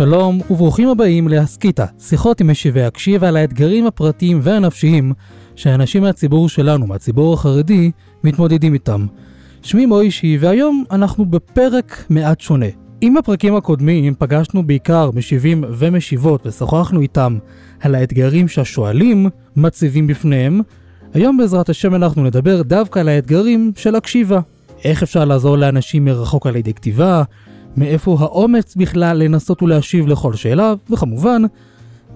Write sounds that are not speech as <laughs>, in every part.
שלום וברוכים הבאים להסכיתה, שיחות עם משיבי הקשיב על האתגרים הפרטיים והנפשיים שאנשים מהציבור שלנו, מהציבור החרדי, מתמודדים איתם. שמי מוישי והיום אנחנו בפרק מעט שונה. עם הפרקים הקודמים פגשנו בעיקר משיבים ומשיבות ושוחחנו איתם על האתגרים שהשואלים מציבים בפניהם, היום בעזרת השם אנחנו נדבר דווקא על האתגרים של הקשיבה. איך אפשר לעזור לאנשים מרחוק על ידי כתיבה, מאיפה האומץ בכלל לנסות ולהשיב לכל שאלה, וכמובן,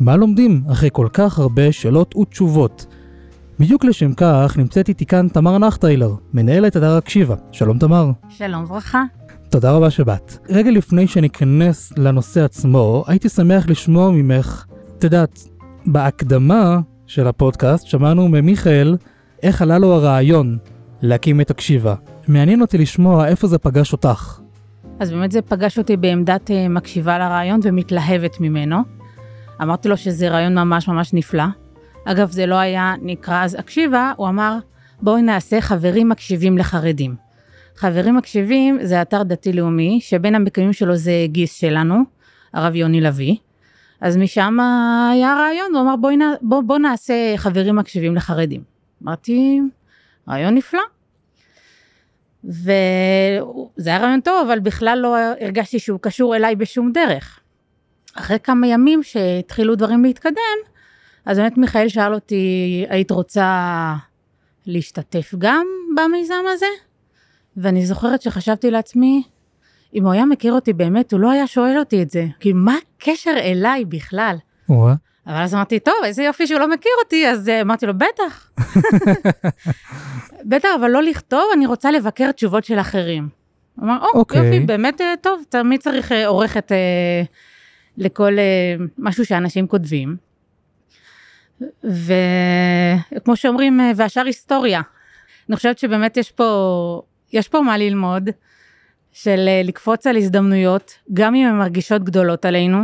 מה לומדים אחרי כל כך הרבה שאלות ותשובות. בדיוק לשם כך נמצאת איתי כאן תמר נחטיילר, מנהלת אתר הקשיבה. שלום תמר. שלום וברכה. תודה רבה שבאת. רגע לפני שניכנס לנושא עצמו, הייתי שמח לשמוע ממך, את יודעת, בהקדמה של הפודקאסט שמענו ממיכאל איך עלה לו הרעיון להקים את הקשיבה. מעניין אותי לשמוע איפה זה פגש אותך. אז באמת זה פגש אותי בעמדת uh, מקשיבה לרעיון ומתלהבת ממנו. אמרתי לו שזה רעיון ממש ממש נפלא. אגב, זה לא היה נקרא אז הקשיבה, הוא אמר, בואי נעשה חברים מקשיבים לחרדים. חברים מקשיבים זה אתר דתי-לאומי, שבין המקיימים שלו זה גיס שלנו, הרב יוני לביא. אז משם היה רעיון, הוא אמר בואי בוא, בוא נעשה חברים מקשיבים לחרדים. אמרתי, רעיון נפלא. וזה היה רעיון טוב, אבל בכלל לא הרגשתי שהוא קשור אליי בשום דרך. אחרי כמה ימים שהתחילו דברים להתקדם, אז באמת מיכאל שאל אותי, היית רוצה להשתתף גם במיזם הזה? ואני זוכרת שחשבתי לעצמי, אם הוא היה מכיר אותי באמת, הוא לא היה שואל אותי את זה. כי מה הקשר אליי בכלל? וואה. אבל אז אמרתי, טוב, איזה יופי שהוא לא מכיר אותי, אז uh, אמרתי לו, בטח. <laughs> בטח, אבל לא לכתוב, אני רוצה לבקר תשובות של אחרים. הוא אמר, או, oh, אוקיי. יופי, באמת uh, טוב, תמיד צריך uh, עורכת uh, לכל uh, משהו שאנשים כותבים. וכמו שאומרים, והשאר היסטוריה. אני חושבת שבאמת יש פה, יש פה מה ללמוד, של לקפוץ על הזדמנויות, גם אם הן מרגישות גדולות עלינו.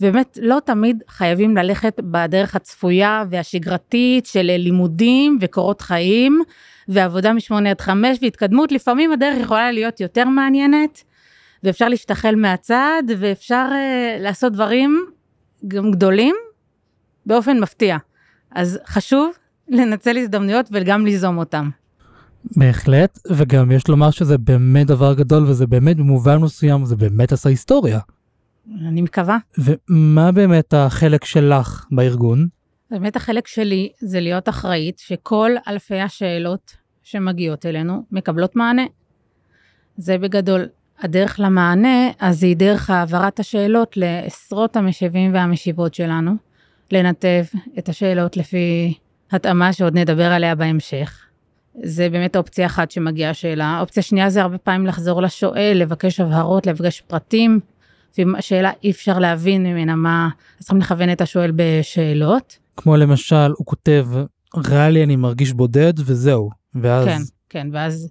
ובאמת לא תמיד חייבים ללכת בדרך הצפויה והשגרתית של לימודים וקורות חיים ועבודה משמונה עד חמש והתקדמות, לפעמים הדרך יכולה להיות יותר מעניינת ואפשר להשתחל מהצד ואפשר uh, לעשות דברים גם גדולים באופן מפתיע. אז חשוב לנצל הזדמנויות וגם ליזום אותם. בהחלט, וגם יש לומר שזה באמת דבר גדול וזה באמת במובן מסוים, זה באמת עשה היסטוריה. אני מקווה. ומה באמת החלק שלך בארגון? באמת החלק שלי זה להיות אחראית שכל אלפי השאלות שמגיעות אלינו מקבלות מענה. זה בגדול. הדרך למענה, אז היא דרך העברת השאלות לעשרות המשיבים והמשיבות שלנו, לנתב את השאלות לפי התאמה שעוד נדבר עליה בהמשך. זה באמת אופציה אחת שמגיעה שאלה. אופציה שנייה זה הרבה פעמים לחזור לשואל, לבקש הבהרות, לבקש פרטים. ואם השאלה אי אפשר להבין ממנה מה, אז צריכים לכוון את השואל בשאלות. כמו למשל, הוא כותב, רע לי אני מרגיש בודד וזהו, ואז... כן, כן, ואז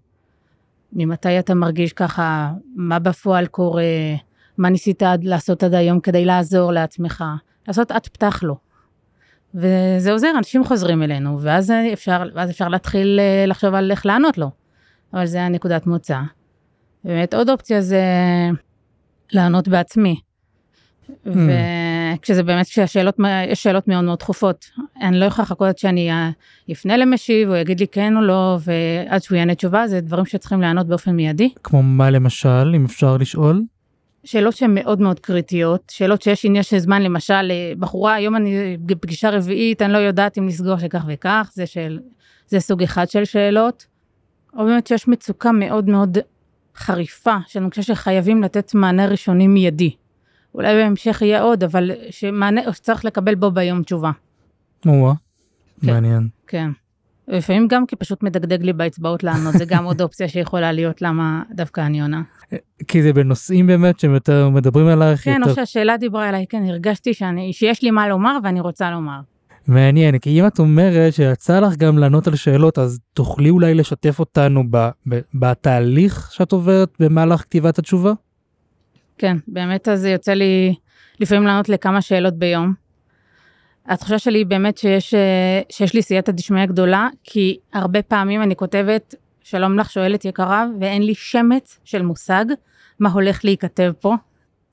ממתי אתה מרגיש ככה, מה בפועל קורה, מה ניסית לעשות עד היום כדי לעזור לעצמך, לעשות את פתח לו. וזה עוזר, אנשים חוזרים אלינו, ואז אפשר, ואז אפשר להתחיל אה, לחשוב על איך לענות לו. אבל זה הנקודת מוצא. באמת עוד אופציה זה לענות בעצמי. Hmm. וכשזה באמת, כשהשאלות, יש שאלות מאוד מאוד דחופות. אני לא יכולה לחכות שאני אפנה למשיב, הוא יגיד לי כן או לא, ועד שהוא יענה תשובה, זה דברים שצריכים לענות באופן מיידי. כמו מה למשל, אם אפשר לשאול? שאלות שהן מאוד מאוד קריטיות, שאלות שיש עניין של זמן, למשל, בחורה, היום אני בפגישה רביעית, אני לא יודעת אם לסגור שכך וכך, זה, של, זה סוג אחד של שאלות. או באמת שיש מצוקה מאוד מאוד חריפה, שאני חושבת שחייבים לתת מענה ראשוני מיידי. אולי בהמשך יהיה עוד, אבל שמענה, שצריך לקבל בו ביום תשובה. או כן, מעניין. כן. לפעמים גם כי פשוט מדגדג לי באצבעות לענות, זה גם עוד אופציה שיכולה להיות למה דווקא אני עונה. כי זה בנושאים באמת שהם יותר מדברים עלייך. כן, יותר... או שהשאלה דיברה אליי, כן, הרגשתי שאני, שיש לי מה לומר ואני רוצה לומר. מעניין, כי אם את אומרת שיצא לך גם לענות על שאלות, אז תוכלי אולי לשתף אותנו ב, ב, בתהליך שאת עוברת במהלך כתיבת התשובה? כן, באמת אז יוצא לי לפעמים לענות לכמה שאלות ביום. התחושה שלי היא באמת שיש, שיש לי סייעתא דשמיא גדולה, כי הרבה פעמים אני כותבת, שלום לך שואלת יקרה, ואין לי שמץ של מושג מה הולך להיכתב פה.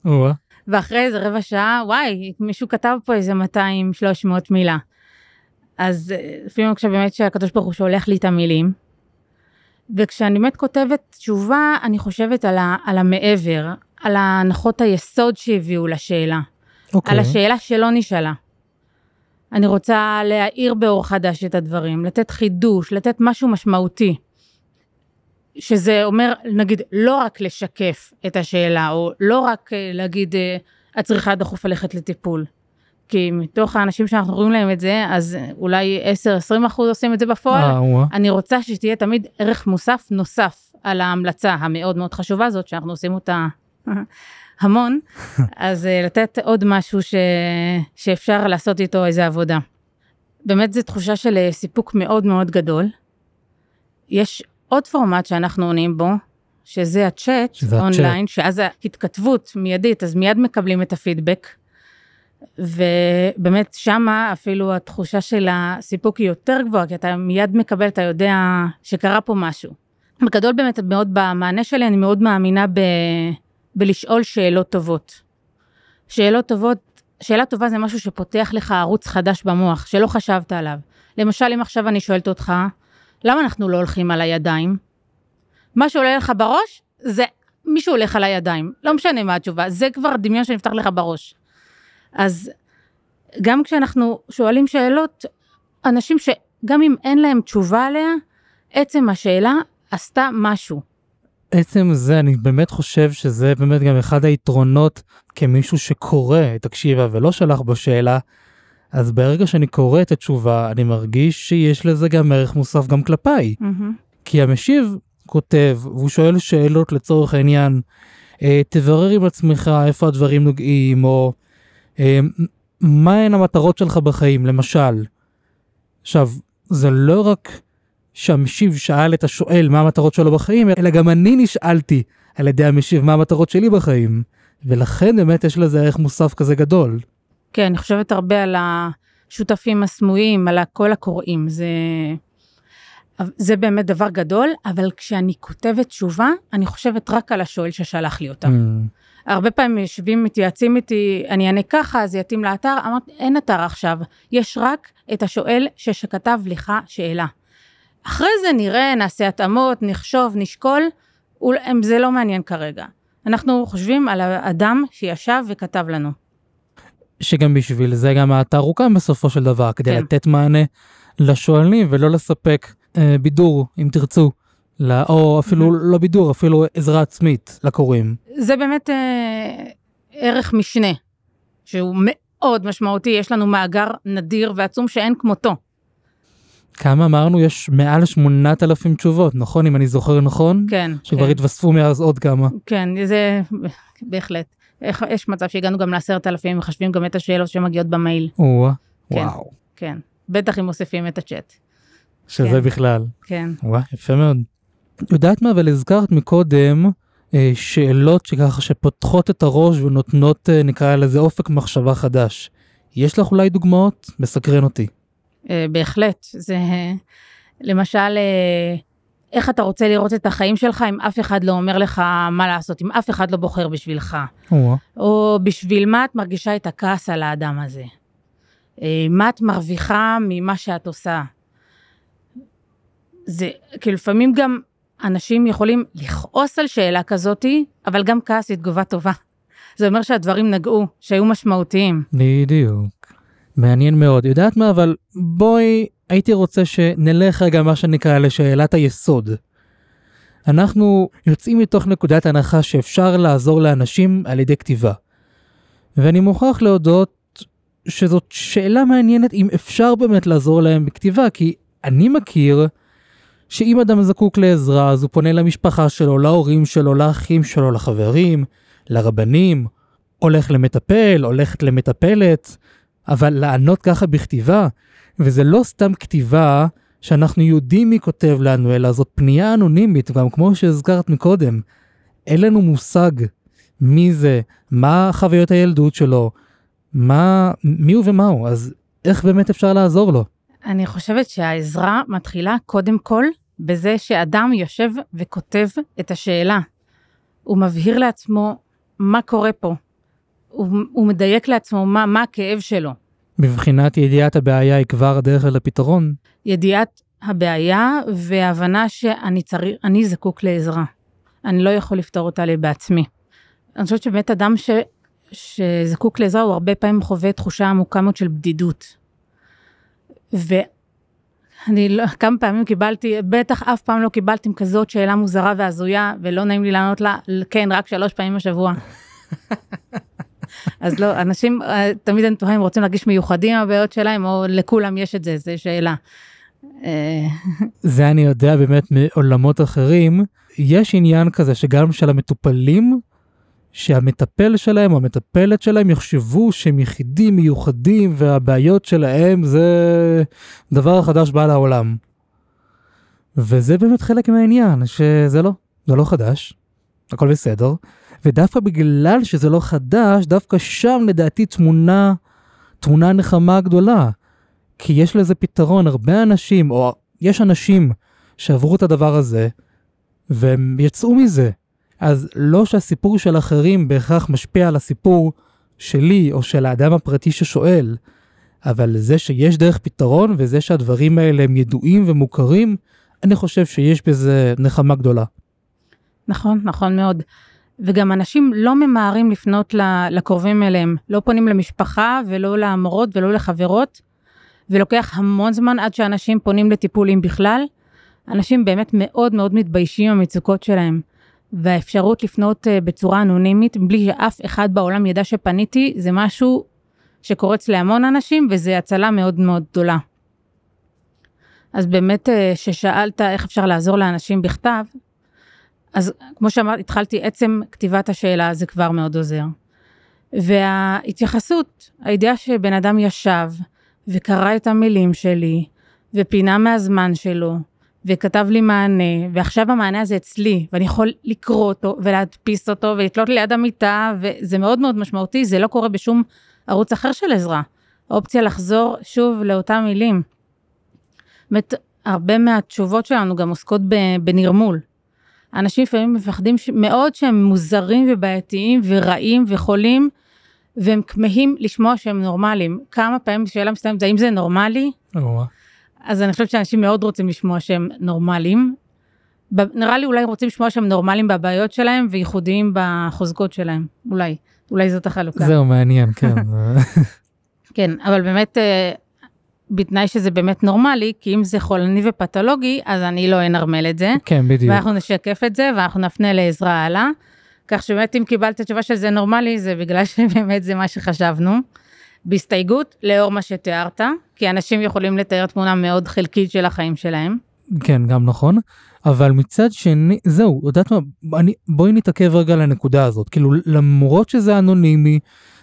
או ואחרי איזה רבע שעה, וואי, מישהו כתב פה איזה 200-300 מילה. אז אה, לפעמים עכשיו באמת שהקדוש ברוך הוא שולח לי את המילים. וכשאני באמת כותבת תשובה, אני חושבת על, ה, על המעבר, על ההנחות היסוד שהביאו לשאלה, אוקיי. על השאלה שלא נשאלה. אני רוצה להאיר באור חדש את הדברים, לתת חידוש, לתת משהו משמעותי. שזה אומר, נגיד, לא רק לשקף את השאלה, או לא רק אה, להגיד, אה, את צריכה דחוף ללכת לטיפול. כי מתוך האנשים שאנחנו רואים להם את זה, אז אולי 10-20 אחוז עושים את זה בפועל. אה. אני רוצה שתהיה תמיד ערך מוסף נוסף על ההמלצה המאוד מאוד חשובה הזאת, שאנחנו עושים אותה <laughs> המון, <laughs> אז אה, לתת עוד משהו ש... שאפשר לעשות איתו איזה עבודה. באמת זו תחושה של אה, סיפוק מאוד מאוד גדול. יש עוד פורמט שאנחנו עונים בו, שזה הצ'אט שזה הצ'אט. אונליין, שאז ההתכתבות מיידית, אז מיד מקבלים את הפידבק. ובאמת שמה אפילו התחושה של הסיפוק היא יותר גבוהה, כי אתה מיד מקבל, אתה יודע שקרה פה משהו. בגדול באמת מאוד במענה שלי, אני מאוד מאמינה ב... בלשאול שאלות טובות. שאלות טובות, שאלה טובה זה משהו שפותח לך ערוץ חדש במוח, שלא חשבת עליו. למשל, אם עכשיו אני שואלת אותך, למה אנחנו לא הולכים על הידיים? מה שעולה לך בראש, זה מישהו הולך על הידיים. לא משנה מה התשובה, זה כבר דמיון שנפתח לך בראש. אז גם כשאנחנו שואלים שאלות, אנשים שגם אם אין להם תשובה עליה, עצם השאלה עשתה משהו. עצם זה, אני באמת חושב שזה באמת גם אחד היתרונות כמישהו שקורא את הקשיבה ולא שלח בו שאלה, אז ברגע שאני קורא את התשובה, אני מרגיש שיש לזה גם ערך מוסף גם כלפיי. כי המשיב כותב, והוא שואל שאלות לצורך העניין, אה, תברר עם עצמך איפה הדברים נוגעים, או אה, מהן המטרות שלך בחיים, למשל. עכשיו, זה לא רק שהמשיב שאל את השואל מה המטרות שלו בחיים, אלא גם אני נשאלתי על ידי המשיב מה המטרות שלי בחיים. ולכן באמת יש לזה ערך מוסף כזה גדול. כן, אני חושבת הרבה על השותפים הסמויים, על הקול הקוראים, זה... זה באמת דבר גדול, אבל כשאני כותבת תשובה, אני חושבת רק על השואל ששלח לי אותה. Mm, הרבה פעמים יושבים, מתייעצים איתי, אני אענה ככה, זה יתאים לאתר, אמרתי, אין אתר עכשיו, יש רק את השואל שכתב לך שאלה. אחרי זה נראה, נעשה התאמות, נחשוב, נשקול, זה לא מעניין כרגע. אנחנו חושבים על האדם שישב וכתב לנו. שגם בשביל זה גם האתר הוקם בסופו של דבר, כדי כן. לתת מענה לשואלים ולא לספק אה, בידור, אם תרצו, לא, או אפילו לא בידור, אפילו עזרה עצמית לקוראים. זה באמת אה, ערך משנה, שהוא מאוד משמעותי, יש לנו מאגר נדיר ועצום שאין כמותו. כמה אמרנו? יש מעל 8,000 תשובות, נכון? אם אני זוכר נכון? כן. שכבר כן. התווספו מאז עוד כמה. כן, זה בהחלט. איך- יש מצב שהגענו גם לעשרת אלפים, מחשבים גם את השאלות שמגיעות במייל. או כן. וואו, כן. בטח אם מוסיפים את הצ'אט. שזה כן. בכלל. כן. וואי, יפה מאוד. יודעת מה, אבל הזכרת מקודם אה, שאלות שככה שפותחות את הראש ונותנות, אה, נקרא לזה אופק מחשבה חדש. יש לך אולי דוגמאות? מסקרן אותי. אה, בהחלט. זה למשל, אה, איך אתה רוצה לראות את החיים שלך אם אף אחד לא אומר לך מה לעשות, אם אף אחד לא בוחר בשבילך. או, או בשביל מה את מרגישה את הכעס על האדם הזה? אה, מה את מרוויחה ממה שאת עושה? זה, כי לפעמים גם אנשים יכולים לכעוס על שאלה כזאתי, אבל גם כעס היא תגובה טובה. זה אומר שהדברים נגעו, שהיו משמעותיים. בדיוק. מעניין מאוד. יודעת מה, אבל בואי, הייתי רוצה שנלך רגע מה שנקרא לשאלת היסוד. אנחנו יוצאים מתוך נקודת הנחה שאפשר לעזור לאנשים על ידי כתיבה. ואני מוכרח להודות שזאת שאלה מעניינת אם אפשר באמת לעזור להם בכתיבה, כי אני מכיר שאם אדם זקוק לעזרה אז הוא פונה למשפחה שלו, להורים שלו, לאחים שלו, לחברים, לרבנים, הולך למטפל, הולכת למטפלת, אבל לענות ככה בכתיבה, וזה לא סתם כתיבה שאנחנו יודעים מי כותב לנו, אלא זאת פנייה אנונימית, גם כמו שהזכרת מקודם. אין לנו מושג מי זה, מה חוויות הילדות שלו, מה, מי הוא ומה הוא, אז איך באמת אפשר לעזור לו? אני חושבת שהעזרה מתחילה קודם כל בזה שאדם יושב וכותב את השאלה. הוא מבהיר לעצמו מה קורה פה. הוא, הוא מדייק לעצמו מה, מה הכאב שלו. מבחינת ידיעת הבעיה היא כבר הדרך לפתרון. ידיעת הבעיה והבנה שאני צריך, אני זקוק לעזרה. אני לא יכול לפתור אותה לי בעצמי. אני חושבת שבאמת אדם ש, שזקוק לעזרה הוא הרבה פעמים חווה תחושה עמוקה מאוד של בדידות. ואני לא, כמה פעמים קיבלתי, בטח אף פעם לא קיבלתי עם כזאת שאלה מוזרה והזויה, ולא נעים לי לענות לה, כן, רק שלוש פעמים בשבוע. <laughs> אז לא, אנשים, אה, תמיד אני תוהה אם רוצים להרגיש מיוחדים הבעיות שלהם, או לכולם יש את זה, זו שאלה. זה אני יודע באמת מעולמות אחרים. יש עניין כזה שגם של המטופלים, שהמטפל שלהם או המטפלת שלהם יחשבו שהם יחידים מיוחדים והבעיות שלהם זה דבר חדש בא לעולם. וזה באמת חלק מהעניין, שזה לא, זה לא חדש, הכל בסדר, ודווקא בגלל שזה לא חדש, דווקא שם לדעתי תמונה, תמונה נחמה גדולה. כי יש לזה פתרון, הרבה אנשים, או יש אנשים שעברו את הדבר הזה, והם יצאו מזה. אז לא שהסיפור של אחרים בהכרח משפיע על הסיפור שלי או של האדם הפרטי ששואל, אבל זה שיש דרך פתרון וזה שהדברים האלה הם ידועים ומוכרים, אני חושב שיש בזה נחמה גדולה. נכון, נכון מאוד. וגם אנשים לא ממהרים לפנות לקרובים אליהם, לא פונים למשפחה ולא למורות ולא לחברות, ולוקח המון זמן עד שאנשים פונים לטיפולים בכלל. אנשים באמת מאוד מאוד מתביישים עם המצוקות שלהם. והאפשרות לפנות אה, בצורה אנונימית, בלי שאף אחד בעולם ידע שפניתי, זה משהו שקורץ להמון אנשים, וזה הצלה מאוד מאוד גדולה. אז באמת, אה, ששאלת איך אפשר לעזור לאנשים בכתב, אז כמו שאמרתי, התחלתי, עצם כתיבת השאלה זה כבר מאוד עוזר. וההתייחסות, הידיעה שבן אדם ישב וקרא את המילים שלי, ופינה מהזמן שלו, וכתב לי מענה, ועכשיו המענה הזה אצלי, ואני יכול לקרוא אותו ולהדפיס אותו ולתלות ליד המיטה, וזה מאוד מאוד משמעותי, זה לא קורה בשום ערוץ אחר של עזרה. האופציה לחזור שוב לאותם מילים. באמת, הרבה מהתשובות שלנו גם עוסקות בנרמול. אנשים לפעמים מפחדים מאוד שהם מוזרים ובעייתיים ורעים וחולים, והם כמהים לשמוע שהם נורמליים. כמה פעמים שאלה מסתיימת, האם זה נורמלי? אז אני חושבת שאנשים מאוד רוצים לשמוע שהם נורמליים. נראה לי אולי רוצים לשמוע שהם נורמליים בבעיות שלהם וייחודיים בחוזקות שלהם. אולי, אולי זאת החלוקה. זהו, מעניין, כן. <laughs> כן, אבל באמת, אה, בתנאי שזה באמת נורמלי, כי אם זה חולני ופתולוגי, אז אני לא אנרמל את זה. כן, בדיוק. ואנחנו נשקף את זה, ואנחנו נפנה לעזרה הלאה. כך שבאמת אם קיבלת תשובה שזה נורמלי, זה בגלל <laughs> שבאמת זה מה שחשבנו. בהסתייגות, לאור מה שתיארת, כי אנשים יכולים לתאר תמונה מאוד חלקית של החיים שלהם. כן, גם נכון. אבל מצד שני, זהו, יודעת מה, אני, בואי נתעכב רגע לנקודה הזאת. כאילו, למרות שזה אנונימי,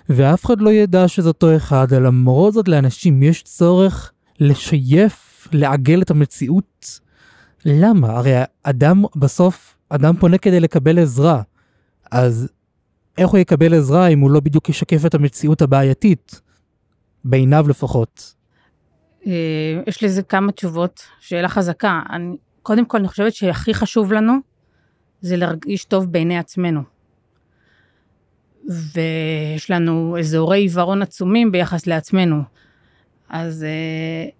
ואף אחד לא ידע שזה אותו אחד, למרות זאת לאנשים יש צורך לשייף, לעגל את המציאות. למה? הרי אדם בסוף, אדם פונה כדי לקבל עזרה. אז איך הוא יקבל עזרה אם הוא לא בדיוק ישקף את המציאות הבעייתית? בעיניו לפחות. אה, יש לזה כמה תשובות, שאלה חזקה. אני, קודם כל, אני חושבת שהכי חשוב לנו זה להרגיש טוב בעיני עצמנו. ויש לנו אזורי עיוורון עצומים ביחס לעצמנו. אז uh,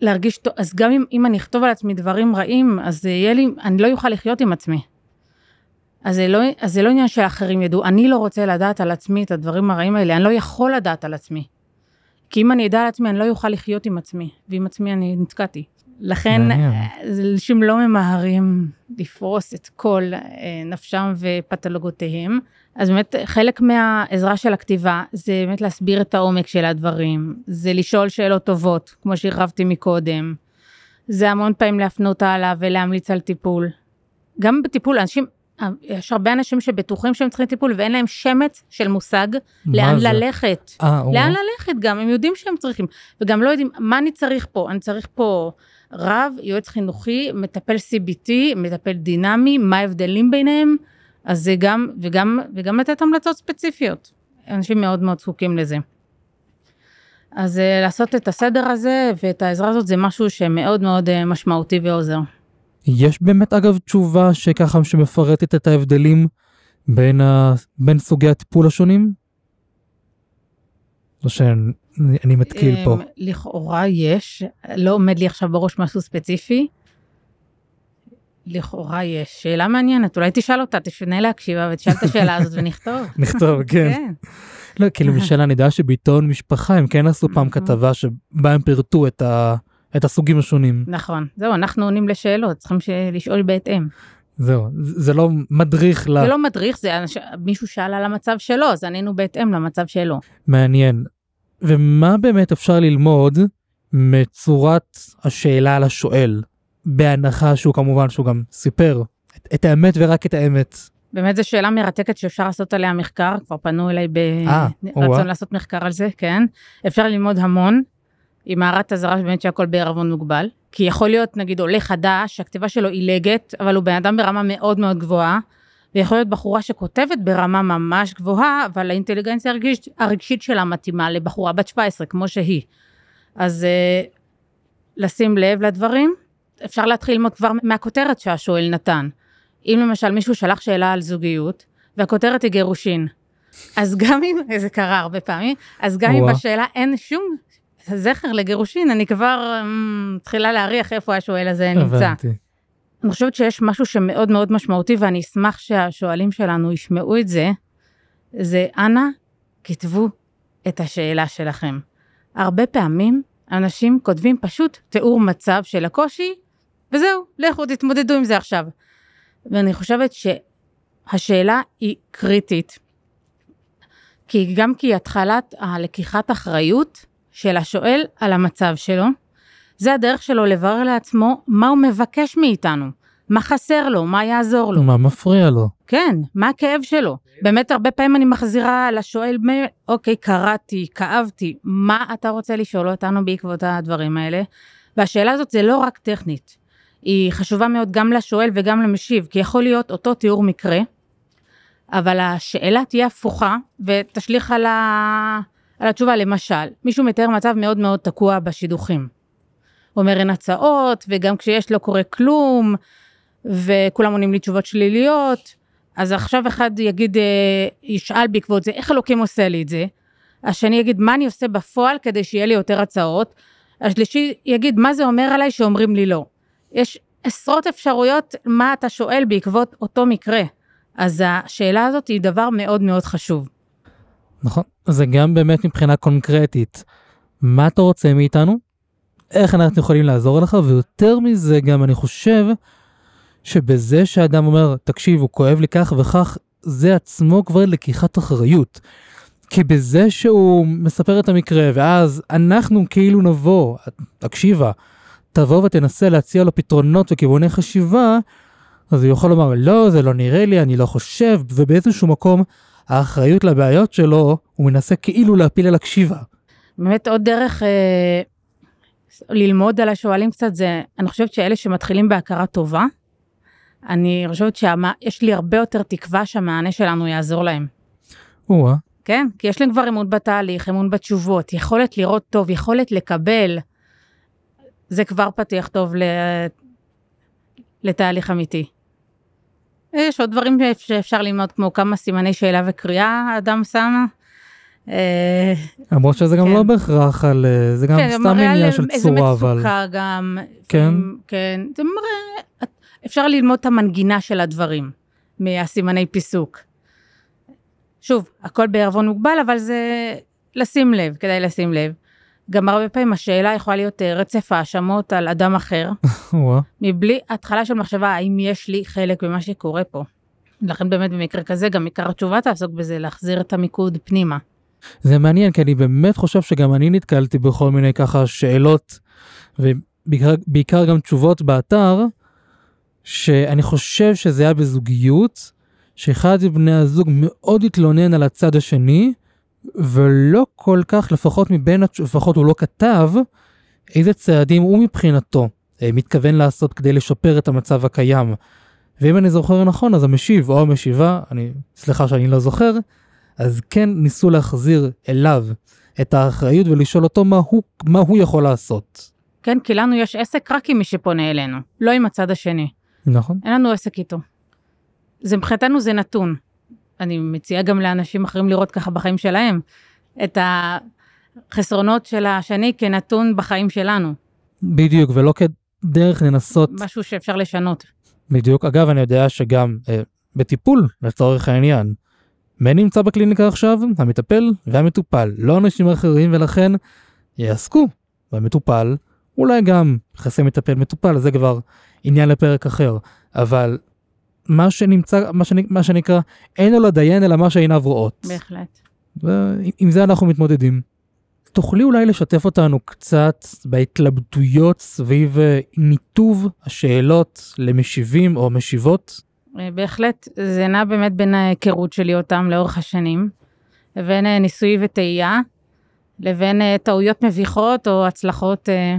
להרגיש טוב, אז גם אם, אם אני אכתוב על עצמי דברים רעים, אז יהיה לי, אני לא אוכל לחיות עם עצמי. אז זה, לא, אז זה לא עניין שאחרים ידעו, אני לא רוצה לדעת על עצמי את הדברים הרעים האלה, אני לא יכול לדעת על עצמי. כי אם אני אדע על עצמי, אני לא אוכל לחיות עם עצמי, ועם עצמי אני נתקעתי. לכן, אנשים לא ממהרים לפרוס את כל אה, נפשם ופתולוגותיהם. אז באמת, חלק מהעזרה של הכתיבה זה באמת להסביר את העומק של הדברים, זה לשאול שאלות טובות, כמו שהרחבתי מקודם. זה המון פעמים להפנות הלאה ולהמליץ על טיפול. גם בטיפול, אנשים, יש הרבה אנשים שבטוחים שהם צריכים טיפול ואין להם שמץ של מושג לאן זה? ללכת. 아, אה, לאן או. ללכת גם, הם יודעים שהם צריכים. וגם לא יודעים, מה אני צריך פה? אני צריך פה רב, יועץ חינוכי, מטפל CBT, מטפל דינמי, מה ההבדלים ביניהם? אז זה גם, וגם, וגם לתת המלצות ספציפיות. אנשים מאוד מאוד זקוקים לזה. אז uh, לעשות את הסדר הזה ואת העזרה הזאת זה משהו שמאוד מאוד uh, משמעותי ועוזר. יש באמת אגב תשובה שככה שמפרטת את ההבדלים בין, ה... בין סוגי הטיפול השונים? או שאני מתקיל פה. אמ, לכאורה יש, לא עומד לי עכשיו בראש משהו ספציפי. לכאורה יש, שאלה מעניינת, אולי תשאל אותה, תפנה להקשיבה ותשאל את השאלה הזאת ונכתוב. <laughs> נכתוב, כן. כן. לא, כי למשל אני יודע שבעיתון משפחה הם כן עשו פעם כתבה שבה הם פירטו את, ה, את הסוגים השונים. נכון, זהו, אנחנו עונים לשאלות, צריכים ש- לשאול בהתאם. זהו, זה לא מדריך ל... זה לא מדריך, זה. מישהו שאל על המצב שלו, אז ענינו בהתאם למצב שלו. מעניין. ומה באמת אפשר ללמוד מצורת השאלה על השואל? בהנחה שהוא כמובן שהוא גם סיפר את, את האמת ורק את האמת. באמת זו שאלה מרתקת שאפשר לעשות עליה מחקר, כבר פנו אליי אה. ברצון לעשות מחקר על זה, כן. אפשר ללמוד המון, עם הערת אזהרה באמת שהכל בערבון מוגבל. כי יכול להיות נגיד עולה חדש, שהכתיבה שלו עילגת, אבל הוא בן אדם ברמה מאוד מאוד גבוהה, ויכול להיות בחורה שכותבת ברמה ממש גבוהה, אבל האינטליגנציה הרגשית, הרגשית שלה מתאימה לבחורה בת 17, כמו שהיא. אז אה, לשים לב לדברים, אפשר להתחיל ללמוד כבר מהכותרת שהשואל נתן. אם למשל מישהו שלח שאלה על זוגיות, והכותרת היא גירושין, אז גם אם, <laughs> זה קרה הרבה פעמים, אז גם אם. בשאלה אין שום זכר לגירושין, אני כבר אמ, מתחילה להריח איפה השואל הזה נמצא. הבנתי. אני חושבת שיש משהו שמאוד מאוד משמעותי, ואני אשמח שהשואלים שלנו ישמעו את זה, זה אנא, כתבו את השאלה שלכם. הרבה פעמים אנשים כותבים פשוט תיאור מצב של הקושי, וזהו, לכו תתמודדו עם זה עכשיו. ואני חושבת שהשאלה היא קריטית, כי גם כי התחלת הלקיחת אחריות של השואל על המצב שלו, זה הדרך שלו לברר לעצמו מה הוא מבקש מאיתנו, מה חסר לו, מה יעזור לו. מה מפריע לו? כן, מה הכאב שלו? באמת הרבה פעמים אני מחזירה לשואל, אוקיי, קראתי, כאבתי, מה אתה רוצה לשאול אותנו בעקבות הדברים האלה? והשאלה הזאת זה לא רק טכנית, היא חשובה מאוד גם לשואל וגם למשיב, כי יכול להיות אותו תיאור מקרה, אבל השאלה תהיה הפוכה ותשליך על, ה... על התשובה. למשל, מישהו מתאר מצב מאוד מאוד תקוע בשידוכים. אומר אין הצעות, וגם כשיש לא קורה כלום, וכולם עונים לי תשובות שליליות, אז עכשיו אחד יגיד, אה, ישאל בעקבות זה, איך אלוקים עושה לי את זה? השני יגיד, מה אני עושה בפועל כדי שיהיה לי יותר הצעות? השלישי יגיד, מה זה אומר עליי שאומרים לי לא? יש עשרות אפשרויות מה אתה שואל בעקבות אותו מקרה. אז השאלה הזאת היא דבר מאוד מאוד חשוב. נכון. זה גם באמת מבחינה קונקרטית. מה אתה רוצה מאיתנו? איך אנחנו יכולים לעזור לך? ויותר מזה גם אני חושב שבזה שאדם אומר, תקשיב, הוא כואב לי כך וכך, זה עצמו כבר לקיחת אחריות. כי בזה שהוא מספר את המקרה, ואז אנחנו כאילו נבוא, תקשיבה, תבוא ותנסה להציע לו פתרונות וכיווני חשיבה, אז הוא יכול לומר, לא, זה לא נראה לי, אני לא חושב, ובאיזשהו מקום, האחריות לבעיות שלו, הוא מנסה כאילו להפיל על הקשיבה. באמת עוד דרך אה, ללמוד על השואלים קצת זה, אני חושבת שאלה שמתחילים בהכרה טובה, אני חושבת שיש לי הרבה יותר תקווה שהמענה שלנו יעזור להם. או-אה, כן? כי יש להם כבר אמון בתהליך, אמון בתשובות, יכולת לראות טוב, יכולת לקבל. זה כבר פתיח טוב. לתהליך אמיתי. יש עוד דברים שאפשר ללמוד, כמו כמה סימני שאלה וקריאה האדם שם. אה, למרות שזה גם כן. לא בהכרח על... אה, זה גם כן, סתם עניין של איזה צורה, אבל... מצוקה גם. כן. כן, זה מראה, אפשר ללמוד את המנגינה של הדברים, מהסימני פיסוק. שוב, הכל בערבון מוגבל, אבל זה לשים לב, כדאי לשים לב. גם הרבה פעמים השאלה יכולה להיות אה, רצף האשמות על אדם אחר. <laughs> מבלי התחלה של מחשבה האם יש לי חלק במה שקורה פה. לכן באמת במקרה כזה גם עיקר התשובה תעסוק בזה, להחזיר את המיקוד פנימה. זה מעניין, כי אני באמת חושב שגם אני נתקלתי בכל מיני ככה שאלות, ובעיקר בעיקר גם תשובות באתר, שאני חושב שזה היה בזוגיות, שאחד מבני הזוג מאוד התלונן על הצד השני, ולא כל כך, לפחות מבין, לפחות הוא לא כתב, איזה צעדים הוא מבחינתו אה, מתכוון לעשות כדי לשפר את המצב הקיים. ואם אני זוכר נכון, אז המשיב או המשיבה, אני, סליחה שאני לא זוכר, אז כן ניסו להחזיר אליו את האחריות ולשאול אותו מה הוא, מה הוא יכול לעשות. כן, כי לנו יש עסק רק עם מי שפונה אלינו, לא עם הצד השני. נכון? אין לנו עסק איתו. זה מבחינתנו זה נתון. אני מציעה גם לאנשים אחרים לראות ככה בחיים שלהם, את החסרונות של השני כנתון בחיים שלנו, בדיוק, ולא כדרך לנסות, משהו שאפשר לשנות. בדיוק. אגב, אני יודע שגם אה, בטיפול, לצורך העניין, מי נמצא בקליניקה עכשיו? המטפל והמטופל, לא אנשים אחרים, ולכן יעסקו במטופל, אולי גם יחסי מטפל מטופל, זה כבר עניין לפרק אחר, אבל מה שנמצא, מה, שנ, מה שנקרא, אין לו לדיין אלא מה שעיניו רואות. בהחלט. ועם זה אנחנו מתמודדים. תוכלי אולי לשתף אותנו קצת בהתלבטויות סביב אה, ניתוב השאלות למשיבים או משיבות? אה, בהחלט, זה נע באמת בין ההיכרות שלי אותם לאורך השנים, לבין אה, ניסוי וטעייה, לבין אה, טעויות מביכות או הצלחות אה,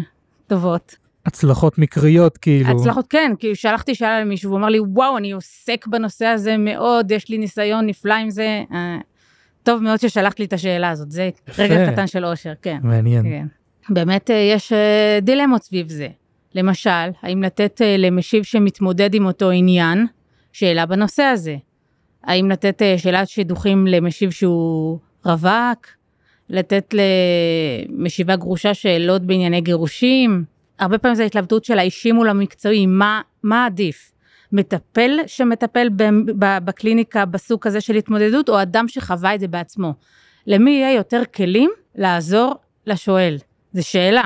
טובות. הצלחות מקריות כאילו. הצלחות כן, כי שלחתי שאלה למישהו, והוא אמר לי, וואו, אני עוסק בנושא הזה מאוד, יש לי ניסיון נפלא עם זה. אה, טוב מאוד ששלחת לי את השאלה הזאת, זה יפה. רגע קטן של אושר, כן. מעניין. כן. באמת יש דילמות סביב זה. למשל, האם לתת למשיב שמתמודד עם אותו עניין שאלה בנושא הזה? האם לתת אה, שאלת שידוכים למשיב שהוא רווק? לתת למשיבה גרושה שאלות בענייני גירושים? הרבה פעמים זו התלבטות של האישי מול המקצועי, מה, מה עדיף? מטפל שמטפל בקליניקה בסוג כזה של התמודדות, או אדם שחווה את זה בעצמו? למי יהיה יותר כלים לעזור לשואל? זו שאלה.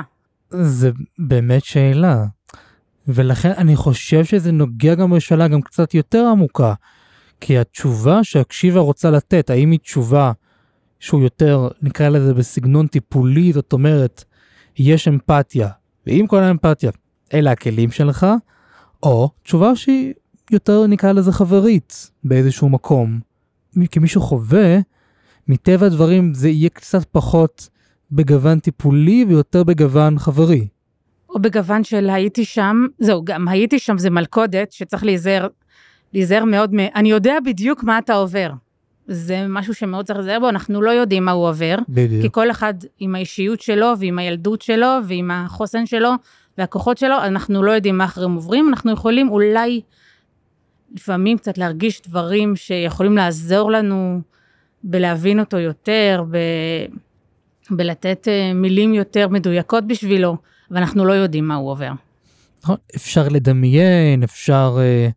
זה באמת שאלה. ולכן אני חושב שזה נוגע גם בשאלה גם קצת יותר עמוקה. כי התשובה שהקשיבה רוצה לתת, האם היא תשובה שהוא יותר, נקרא לזה בסגנון טיפולי, זאת אומרת, יש אמפתיה, ועם כל האמפתיה, אלה הכלים שלך, או תשובה שהיא יותר, נקרא לזה חברית, באיזשהו מקום. כי מישהו חווה, מטבע הדברים זה יהיה קצת פחות בגוון טיפולי ויותר בגוון חברי. או בגוון של הייתי שם, זהו, גם הייתי שם זה מלכודת שצריך להיזהר, להיזהר מאוד, מ... אני יודע בדיוק מה אתה עובר. זה משהו שמאוד צריך להיזהר בו, אנחנו לא יודעים מה הוא עובר, כי בדיוק. כל אחד עם האישיות שלו ועם הילדות שלו ועם החוסן שלו והכוחות שלו, אנחנו לא יודעים מה אחרים עוברים, אנחנו יכולים אולי לפעמים קצת להרגיש דברים שיכולים לעזור לנו בלהבין אותו יותר, ב... בלתת אה, מילים יותר מדויקות בשבילו, ואנחנו לא יודעים מה הוא עובר. נכון, אפשר לדמיין, אפשר אה,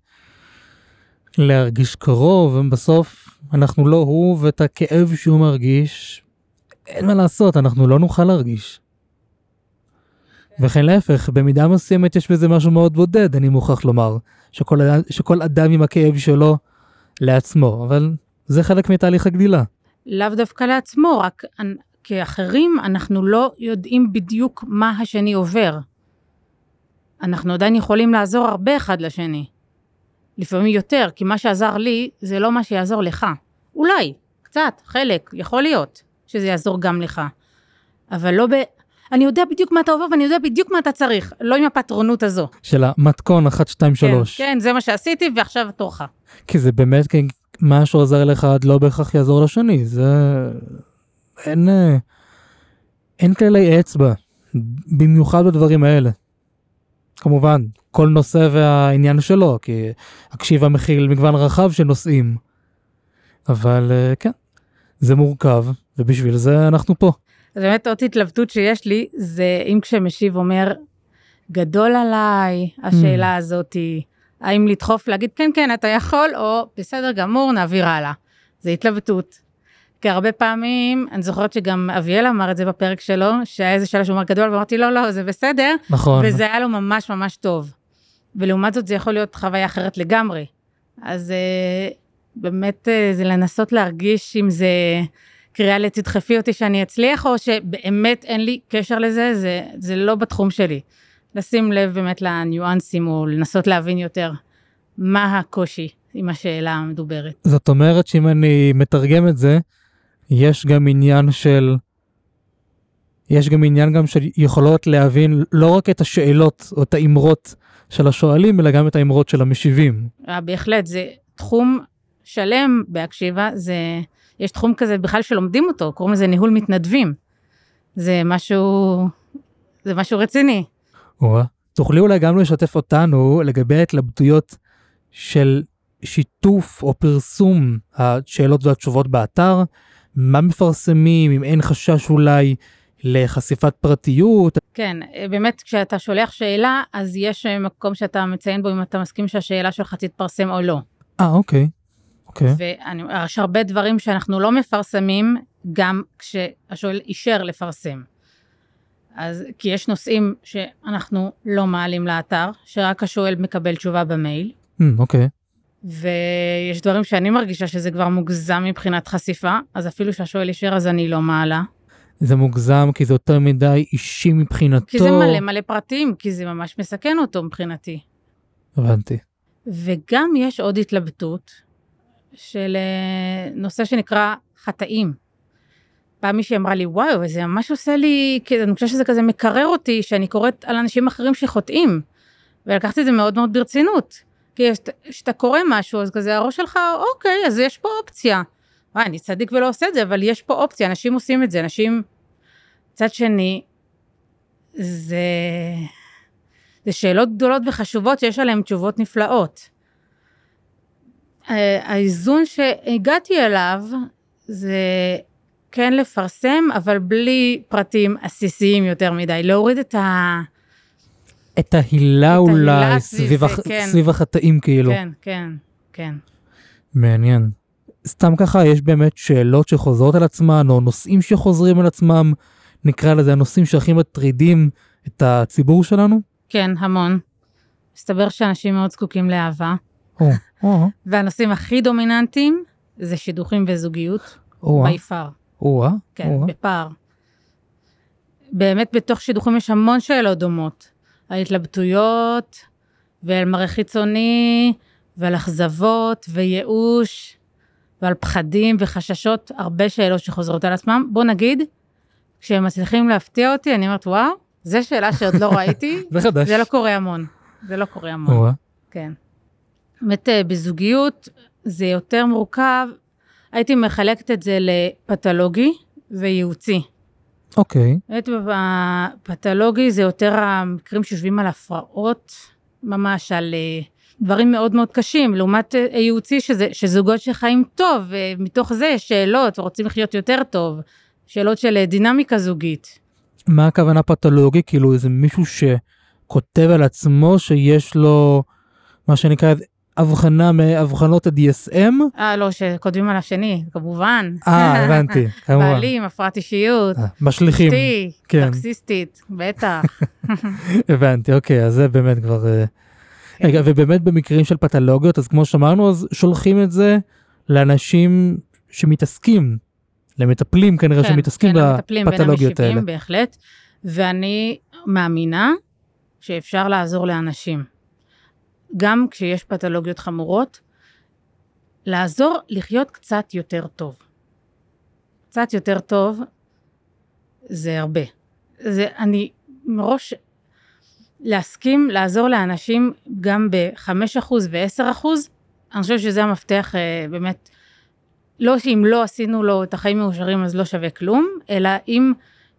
להרגיש קרוב, ובסוף אנחנו לא הוא, ואת הכאב שהוא מרגיש, אין מה לעשות, אנחנו לא נוכל להרגיש. וכן להפך, במידה מסוימת יש בזה משהו מאוד בודד, אני מוכרח לומר, שכל, שכל אדם עם הכאב שלו לעצמו, אבל זה חלק מתהליך הגדילה. לאו דווקא לעצמו, רק כאחרים אנחנו לא יודעים בדיוק מה השני עובר. אנחנו עדיין יכולים לעזור הרבה אחד לשני. לפעמים יותר, כי מה שעזר לי זה לא מה שיעזור לך. אולי, קצת, חלק, יכול להיות שזה יעזור גם לך. אבל לא ב... אני יודע בדיוק מה אתה עובר ואני יודע בדיוק מה אתה צריך, לא עם הפטרונות הזו. של המתכון 1, 2, 3. כן, כן, זה מה שעשיתי ועכשיו תורך. כי זה באמת, כי מה שעוזר לאחד לא בהכרח יעזור לשני, זה... אין... אה, אין כללי אצבע, במיוחד בדברים האלה. כמובן, כל נושא והעניין שלו, כי הקשיבה מכיל מגוון רחב של נושאים. אבל אה, כן, זה מורכב, ובשביל זה אנחנו פה. אז באמת עוד התלבטות שיש לי, זה אם כשמשיב אומר, גדול עליי השאלה הזאתי, האם לדחוף להגיד כן כן אתה יכול, או בסדר גמור נעביר הלאה. זה התלבטות. כי הרבה פעמים, אני זוכרת שגם אביאל אמר את זה בפרק שלו, שהיה איזה שאלה שהוא אמר גדול, ואמרתי לא לא זה בסדר, נכון. וזה היה לו ממש ממש טוב. ולעומת זאת זה יכול להיות חוויה אחרת לגמרי. אז אה, באמת אה, זה לנסות להרגיש אם זה קריאה לתדחפי אותי שאני אצליח, או שבאמת אין לי קשר לזה, זה, זה לא בתחום שלי. לשים לב באמת לניואנסים, או לנסות להבין יותר מה הקושי עם השאלה המדוברת. זאת אומרת שאם אני מתרגם את זה, יש גם עניין של... יש גם עניין גם של יכולות להבין לא רק את השאלות או את האמרות של השואלים, אלא גם את האמרות של המשיבים. אה, בהחלט, זה תחום שלם בהקשיבה, זה, יש תחום כזה בכלל שלומדים אותו, קוראים לזה ניהול מתנדבים. זה משהו, זה משהו רציני. או, תוכלי אולי גם לשתף אותנו לגבי ההתלבטויות של שיתוף או פרסום השאלות והתשובות באתר, מה מפרסמים, אם אין חשש אולי לחשיפת פרטיות. כן, באמת כשאתה שולח שאלה, אז יש מקום שאתה מציין בו אם אתה מסכים שהשאלה שלך תתפרסם או לא. אה, אוקיי. אוקיי. ויש הרבה דברים שאנחנו לא מפרסמים, גם כשהשואל אישר לפרסם. אז כי יש נושאים שאנחנו לא מעלים לאתר, שרק השואל מקבל תשובה במייל. Mm, אוקיי. ויש דברים שאני מרגישה שזה כבר מוגזם מבחינת חשיפה, אז אפילו שהשואל אישר אז אני לא מעלה. זה מוגזם כי זה יותר מדי אישי מבחינתו. כי זה מלא מלא פרטים, כי זה ממש מסכן אותו מבחינתי. הבנתי. וגם יש עוד התלבטות של אה, נושא שנקרא חטאים. פעם מישהי אמרה לי, וואו, זה ממש עושה לי, אני חושבת שזה כזה מקרר אותי, שאני קוראת על אנשים אחרים שחוטאים. ולקחתי את זה מאוד מאוד ברצינות. כי כשאתה קורא משהו, אז כזה הראש שלך, אוקיי, אז יש פה אופציה. וואי, אני צדיק ולא עושה את זה, אבל יש פה אופציה, אנשים עושים את זה, אנשים... מצד שני, זה... זה שאלות גדולות וחשובות שיש עליהן תשובות נפלאות. האיזון שהגעתי אליו זה כן לפרסם, אבל בלי פרטים עסיסיים יותר מדי, להוריד את ה... את ההילה אולי סביב, הח... כן. סביב החטאים כאילו. כן, כן, כן. מעניין. סתם ככה, יש באמת שאלות שחוזרות על עצמן, או נושאים שחוזרים על עצמם, נקרא לזה הנושאים שהכי מטרידים את הציבור שלנו? כן, המון. מסתבר שאנשים מאוד זקוקים לאהבה. או, או. <laughs> והנושאים הכי דומיננטיים זה שידוכים וזוגיות, בי פאר. או-אה. כן, או-אה. בפער. באמת בתוך שידוכים יש המון שאלות דומות. על התלבטויות, ועל מראה חיצוני, ועל אכזבות, וייאוש, ועל פחדים וחששות, הרבה שאלות שחוזרות על עצמם. בוא נגיד, כשהם מצליחים להפתיע אותי, אני אומרת, וואו, זו שאלה שעוד לא ראיתי. <laughs> זה חדש. זה לא קורה המון. זה לא קורה המון. כן. באמת, אה, בזוגיות זה יותר מורכב. הייתי מחלקת את זה לפתולוגי וייעוצי. אוקיי. באמת, בפתולוגי זה יותר המקרים שיושבים על הפרעות, ממש על אה, דברים מאוד מאוד קשים, לעומת אה, ייעוצי שזה, שזוגות שחיים טוב, ומתוך זה יש שאלות, ורוצים לחיות יותר טוב, שאלות של דינמיקה זוגית. מה הכוונה פתולוגי? כאילו איזה מישהו שכותב על עצמו שיש לו מה שנקרא הבחנה מאבחנות ה-DSM? אה, לא, שכותבים על השני, כמובן. אה, הבנתי, <laughs> כמובן. בעלים, הפרעת אישיות. אה, משליכים. אשתי, כן. טוקסיסטית, בטח. <laughs> הבנתי, אוקיי, אז זה באמת כבר... אה, כן. רגע, ובאמת במקרים של פתולוגיות, אז כמו שאמרנו, אז שולחים את זה לאנשים שמתעסקים, למטפלים כנראה כן, שמתעסקים כן, בפתולוגיות האלה. כן, בהחלט, ואני מאמינה שאפשר לעזור לאנשים. גם כשיש פתולוגיות חמורות, לעזור לחיות קצת יותר טוב. קצת יותר טוב זה הרבה. זה, אני מראש להסכים לעזור לאנשים גם ב-5% ו-10%, אני חושבת שזה המפתח אה, באמת, לא שאם לא עשינו לו את החיים מאושרים אז לא שווה כלום, אלא אם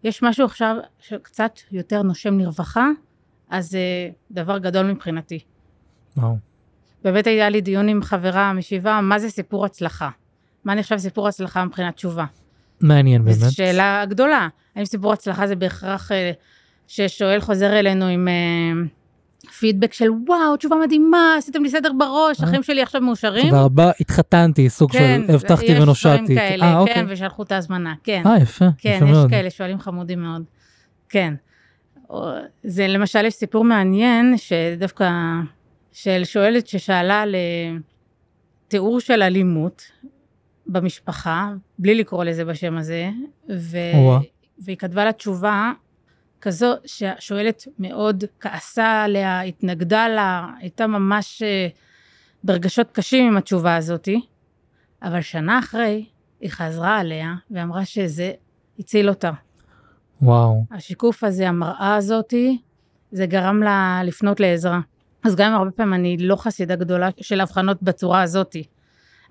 יש משהו עכשיו שקצת יותר נושם לרווחה, אז זה אה, דבר גדול מבחינתי. וואו. באמת היה לי דיון עם חברה משבעה, מה זה סיפור הצלחה? מה נחשב סיפור הצלחה מבחינת תשובה? מעניין באמת. זו שאלה גדולה. האם סיפור הצלחה זה בהכרח אה, ששואל חוזר אלינו עם אה, פידבק של וואו, תשובה מדהימה, עשיתם לי סדר בראש, החיים שלי עכשיו מאושרים. תודה רבה, התחתנתי, סוג כן, של הבטחתי ונושעתי. כן, יש דברים כאלה, אה, אוקיי. כן, ושלחו את ההזמנה, כן. אה, יפה, כן, יפה מאוד. כן, יש כאלה שואלים חמודים מאוד. כן. זה למשל, יש סיפור מעניין, שדווקא של שואלת ששאלה לתיאור של אלימות במשפחה, בלי לקרוא לזה בשם הזה, ו... והיא כתבה לה תשובה כזו שהשואלת מאוד כעסה עליה, התנגדה לה, הייתה ממש אה, ברגשות קשים עם התשובה הזאתי, אבל שנה אחרי היא חזרה עליה ואמרה שזה הציל אותה. וואו. השיקוף הזה, המראה הזאתי, זה גרם לה לפנות לעזרה. אז גם הרבה פעמים אני לא חסידה גדולה של הבחנות בצורה הזאתי.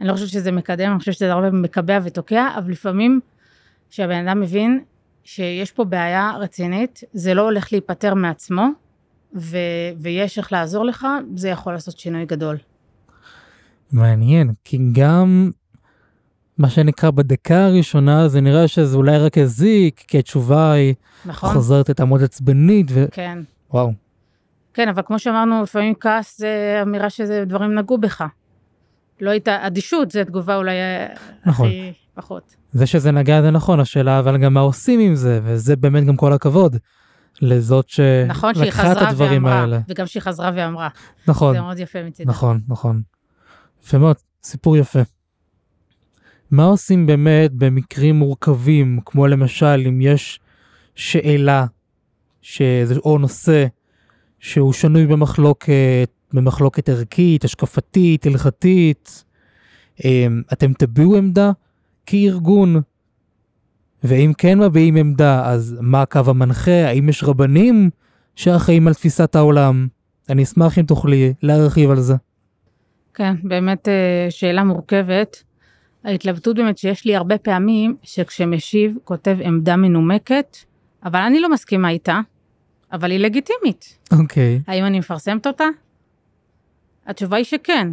אני לא חושבת שזה מקדם, אני חושבת שזה הרבה פעמים מקבע ותוקע, אבל לפעמים כשהבן אדם מבין שיש פה בעיה רצינית, זה לא הולך להיפטר מעצמו, ו- ויש איך לעזור לך, זה יכול לעשות שינוי גדול. מעניין, כי גם מה שנקרא בדקה הראשונה זה נראה שזה אולי רק הזיק, כי התשובה היא נכון? חוזרת הייתה מאוד עצבנית, כן. ווואו. כן, אבל כמו שאמרנו, לפעמים כעס זה אמירה שזה דברים נגעו בך. לא הייתה, אדישות זה תגובה אולי אה, נכון. הכי פחות. זה שזה נגע זה נכון, השאלה אבל גם מה עושים עם זה, וזה באמת גם כל הכבוד לזאת נכון שלקחה את חזרה הדברים ואמרה, האלה. וגם שהיא חזרה ואמרה. נכון, זה מאוד יפה מצידה. נכון, נכון. יפה מאוד, סיפור יפה. מה עושים באמת במקרים מורכבים, כמו למשל אם יש שאלה, שזה, או נושא שהוא שנוי במחלוקת, במחלוקת ערכית, השקפתית, הלכתית, אמ, אתם תביעו עמדה כארגון, ואם כן מביעים עמדה, אז מה הקו המנחה? האם יש רבנים שאחראים על תפיסת העולם? אני אשמח אם תוכלי להרחיב על זה. כן, באמת אה, שאלה מורכבת. ההתלבטות באמת שיש לי הרבה פעמים שכשמשיב כותב עמדה מנומקת, אבל אני לא מסכימה איתה, אבל היא לגיטימית. אוקיי, האם אני מפרסמת אותה? התשובה היא שכן.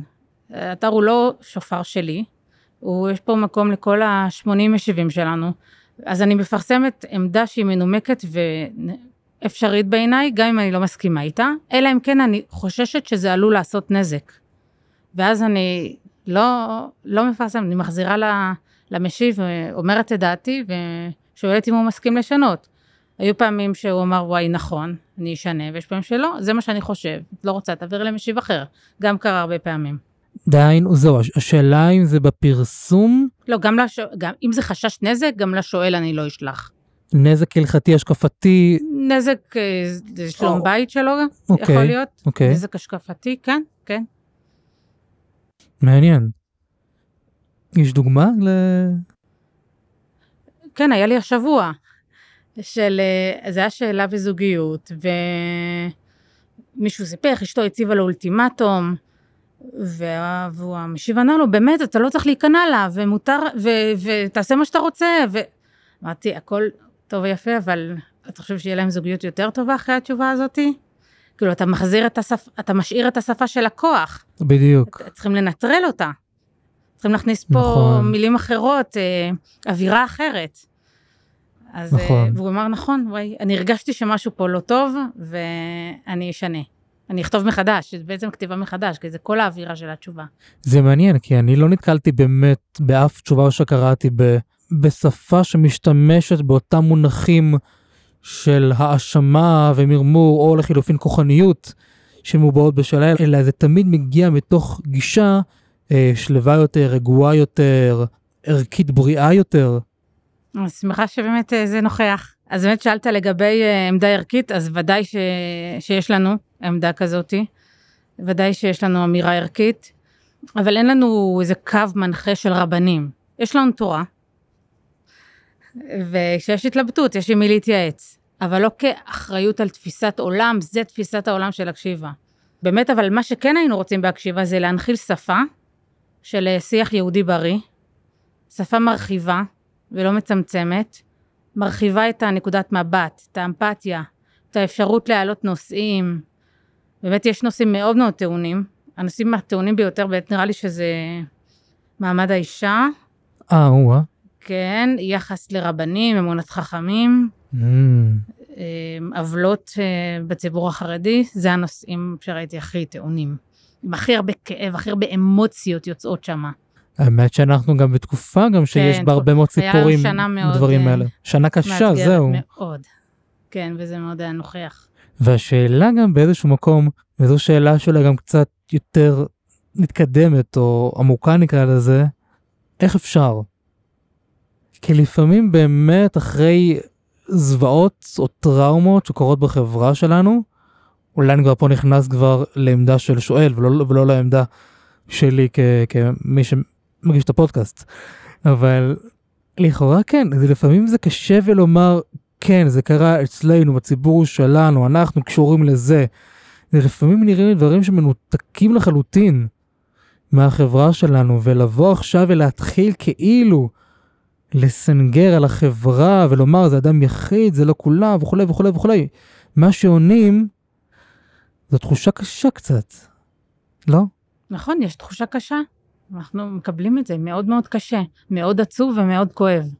האתר הוא לא שופר שלי, הוא, יש פה מקום לכל ה-80 משיבים שלנו, אז אני מפרסמת עמדה שהיא מנומקת ואפשרית בעיניי, גם אם אני לא מסכימה איתה, אלא אם כן אני חוששת שזה עלול לעשות נזק. ואז אני לא, לא מפרסמת, אני מחזירה ל- למשיב, אומרת את דעתי ושואלת אם הוא מסכים לשנות. היו פעמים שהוא אמר וואי נכון, אני אשנה, ויש פעמים שלא, זה מה שאני חושב, לא רוצה, תעביר למשיב אחר. גם קרה הרבה פעמים. דהיינו, זהו, הש- השאלה אם זה בפרסום, לא, גם לש... גם אם זה חשש נזק, גם לשואל אני לא אשלח. נזק הלכתי, השקפתי, נזק, אה, זה שלום או. בית שלו, אוקיי, יכול להיות. אוקיי, נזק השקפתי, כן, כן. מעניין. יש דוגמה ל... כן, היה לי השבוע, של, אה, זה היה שאלה בזוגיות, ומישהו סיפר, אשתו הציבה לו אולטימטום, וה- והוא המשיב ענה לו, באמת, אתה לא צריך להיכנע לה, ומותר, ו, ותעשה מה שאתה רוצה, ואמרתי, הכל טוב ויפה, אבל אתה חושב שיהיה להם זוגיות יותר טובה אחרי התשובה הזאתי? כאילו, אתה מחזיר את השפה, אתה משאיר את השפה של הכוח, בדיוק. צריכים לנטרל אותה. צריכים להכניס פה נכון. מילים אחרות, אה, אווירה אחרת. אז, אה, נכון. והוא אמר, נכון, וואי, אני הרגשתי שמשהו פה לא טוב, ואני אשנה. אני אכתוב מחדש, זה בעצם כתיבה מחדש, כי זה כל האווירה של התשובה. זה מעניין, כי אני לא נתקלתי באמת באף תשובה שקראתי ב... בשפה שמשתמשת באותם מונחים של האשמה ומרמור, או לחילופין כוחניות שמובעות בשאלה, אלא זה תמיד מגיע מתוך גישה אה, שלווה יותר, רגועה יותר, ערכית בריאה יותר. אני שמחה שבאמת אה, זה נוכח. אז באמת שאלת לגבי אה, עמדה ערכית, אז ודאי ש... שיש לנו עמדה כזאתי. ודאי שיש לנו אמירה ערכית, אבל אין לנו איזה קו מנחה של רבנים. יש לנו תורה, וכשיש התלבטות, יש עם מי להתייעץ. אבל לא כאחריות על תפיסת עולם, זה תפיסת העולם של הקשיבה. באמת, אבל מה שכן היינו רוצים בהקשיבה זה להנחיל שפה של אה, שיח יהודי בריא, שפה מרחיבה ולא מצמצמת, מרחיבה את הנקודת מבט, את האמפתיה, את האפשרות להעלות נושאים. באמת יש נושאים מאוד מאוד טעונים. הנושאים הטעונים ביותר, באמת נראה לי שזה מעמד האישה, אה, או-אה. כן, יחס לרבנים, אמונת חכמים, Mm, אה, עוולות אה, בציבור החרדי, זה הנושאים שראיתי הכי טעונים. עם הכי הרבה כאב, הכי הרבה אמוציות יוצאות שמה. האמת שאנחנו גם בתקופה גם שיש כן, בה הרבה מאוד סיפורים מאוד, בדברים אה, האלה. שנה קשה, זהו. מאוד. כן, וזה מאוד היה נוכח. והשאלה גם באיזשהו מקום, וזו שאלה שלה גם קצת יותר מתקדמת או עמוקה נקרא לזה, איך אפשר? כי לפעמים באמת אחרי זוועות או טראומות שקורות בחברה שלנו, אולי אני כבר פה נכנס כבר לעמדה של שואל ולא, ולא לעמדה שלי כ, כמי שמגיש את הפודקאסט, אבל לכאורה כן, זה לפעמים זה קשה ולומר כן, זה קרה אצלנו, בציבור שלנו, אנחנו קשורים לזה. זה לפעמים נראים לי דברים שמנותקים לחלוטין מהחברה שלנו, ולבוא עכשיו ולהתחיל כאילו לסנגר על החברה ולומר זה אדם יחיד, זה לא כולם וכולי וכולי וכולי. מה שעונים זו תחושה קשה קצת, לא? נכון, יש תחושה קשה. אנחנו מקבלים את זה מאוד מאוד קשה, מאוד עצוב ומאוד כואב.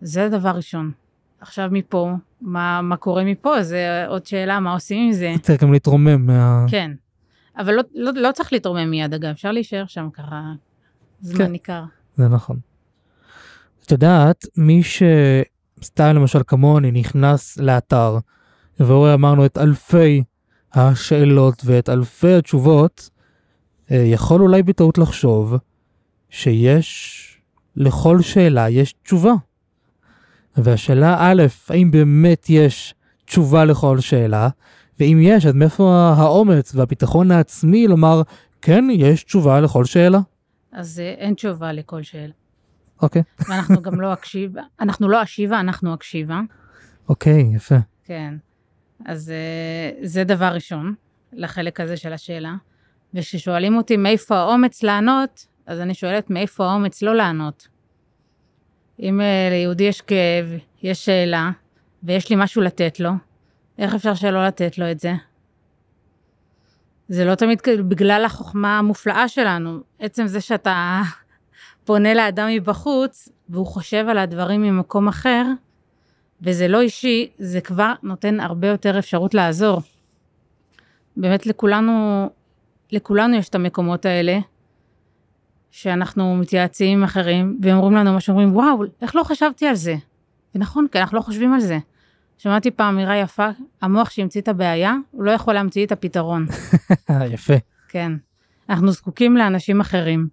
זה דבר ראשון. עכשיו מפה, מה, מה קורה מפה? זה עוד שאלה, מה עושים עם זה? צריך גם להתרומם מה... כן. אבל לא, לא, לא צריך להתרומם מיד, אגב, אפשר להישאר שם ככה זמן כן. ניכר. זה נכון. את יודעת, מי שסתם למשל כמוני נכנס לאתר ורואה אמרנו את אלפי השאלות ואת אלפי התשובות, יכול אולי בטעות לחשוב שיש לכל שאלה יש תשובה. והשאלה א', האם באמת יש תשובה לכל שאלה? ואם יש, אז מאיפה האומץ והביטחון העצמי לומר, כן, יש תשובה לכל שאלה? אז אה, אין תשובה לכל שאלה. אוקיי. <laughs> ואנחנו גם לא אקשיב, אנחנו לא אשיבה, אנחנו אקשיבה. אוקיי, יפה. כן. אז אה, זה דבר ראשון, לחלק הזה של השאלה. וכששואלים אותי מאיפה האומץ לענות, אז אני שואלת מאיפה האומץ לא לענות. אם אה, ליהודי יש כאב, יש שאלה, ויש לי משהו לתת לו, איך אפשר שלא לתת לו את זה? זה לא תמיד בגלל החוכמה המופלאה שלנו. עצם זה שאתה <laughs> פונה לאדם מבחוץ, והוא חושב על הדברים ממקום אחר, וזה לא אישי, זה כבר נותן הרבה יותר אפשרות לעזור. באמת לכולנו, לכולנו יש את המקומות האלה, שאנחנו מתייעצים עם אחרים, והם אומרים לנו מה שאומרים, וואו, איך לא חשבתי על זה? ונכון, כי אנחנו לא חושבים על זה. שמעתי פעם אמירה יפה, המוח שהמציא את הבעיה, הוא לא יכול להמציא את הפתרון. <laughs> יפה. כן. אנחנו זקוקים לאנשים אחרים.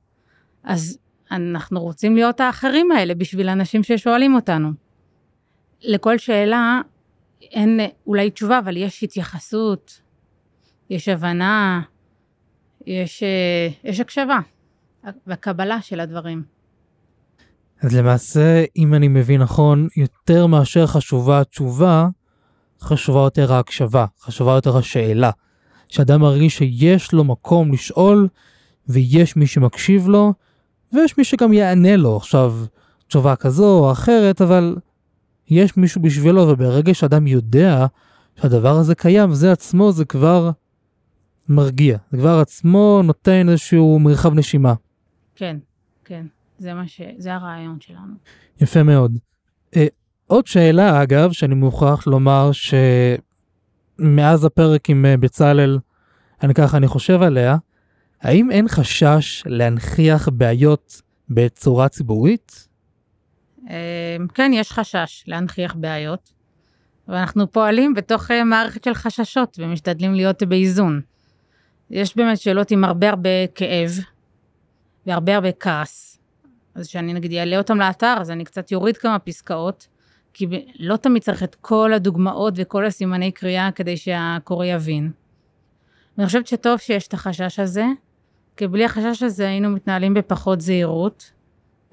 אז אנחנו רוצים להיות האחרים האלה בשביל אנשים ששואלים אותנו. לכל שאלה אין אולי תשובה, אבל יש התייחסות, יש הבנה, יש, אה, יש הקשבה והקבלה של הדברים. אז למעשה, אם אני מבין נכון, יותר מאשר חשובה התשובה, חשובה יותר ההקשבה, חשובה יותר השאלה. שאדם מרגיש שיש לו מקום לשאול, ויש מי שמקשיב לו, ויש מי שגם יענה לו עכשיו תשובה כזו או אחרת, אבל יש מישהו בשבילו, וברגע שאדם יודע שהדבר הזה קיים, זה עצמו זה כבר מרגיע. זה כבר עצמו נותן איזשהו מרחב נשימה. כן, כן, זה מה ש... זה הרעיון שלנו. יפה מאוד. אה, עוד שאלה, אגב, שאני מוכרח לומר שמאז הפרק עם אה, בצלאל, אני ככה, אני חושב עליה, האם אין חשש להנכיח בעיות בצורה ציבורית? אה, כן, יש חשש להנכיח בעיות, ואנחנו פועלים בתוך אה, מערכת של חששות ומשתדלים להיות באיזון. יש באמת שאלות עם הרבה הרבה כאב והרבה הרבה כעס. אז כשאני נגיד אעלה אותם לאתר, אז אני קצת יוריד כמה פסקאות, כי לא תמיד צריך את כל הדוגמאות וכל הסימני קריאה כדי שהקורא יבין. ואני חושבת שטוב שיש את החשש הזה, כי בלי החשש הזה היינו מתנהלים בפחות זהירות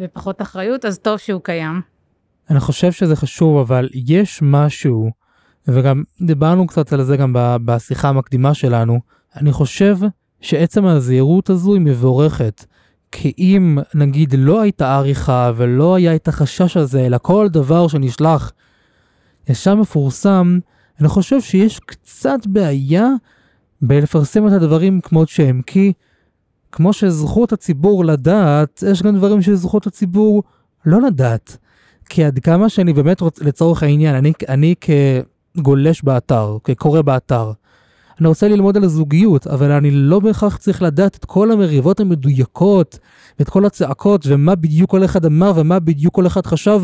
ופחות אחריות, אז טוב שהוא קיים. אני חושב שזה חשוב, אבל יש משהו, וגם דיברנו קצת על זה גם בשיחה המקדימה שלנו, אני חושב שעצם הזהירות הזו היא מבורכת. כי אם נגיד לא הייתה עריכה ולא היה את החשש הזה, אלא כל דבר שנשלח ישר מפורסם, אני חושב שיש קצת בעיה בלפרסם את הדברים כמות שהם, כי כמו שזכות הציבור לדעת, יש גם דברים שזכות הציבור לא לדעת. כי עד כמה שאני באמת רוצה, לצורך העניין, אני, אני כגולש באתר, כקורא באתר, אני רוצה ללמוד על הזוגיות, אבל אני לא בהכרח צריך לדעת את כל המריבות המדויקות, ואת כל הצעקות, ומה בדיוק כל אחד אמר, ומה בדיוק כל אחד חשב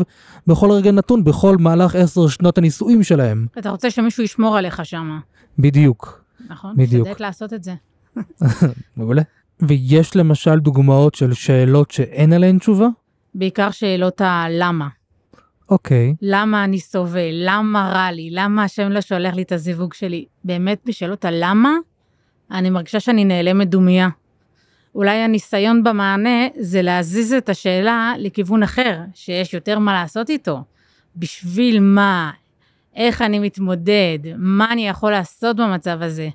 בכל רגע נתון, בכל מהלך עשר שנות הנישואים שלהם. אתה רוצה שמישהו ישמור עליך שם, בדיוק. נכון? בדיוק. תדייק לעשות את זה. <laughs> מעולה. ויש למשל דוגמאות של שאלות שאין עליהן תשובה? בעיקר שאלות הלמה. אוקיי. למה אני סובל? למה רע לי? למה השם לא שולח לי את הזיווג שלי? באמת בשאלות הלמה, אני מרגישה שאני נעלמת דומייה. אולי הניסיון במענה זה להזיז את השאלה לכיוון אחר, שיש יותר מה לעשות איתו. בשביל מה? איך אני מתמודד? מה אני יכול לעשות במצב הזה?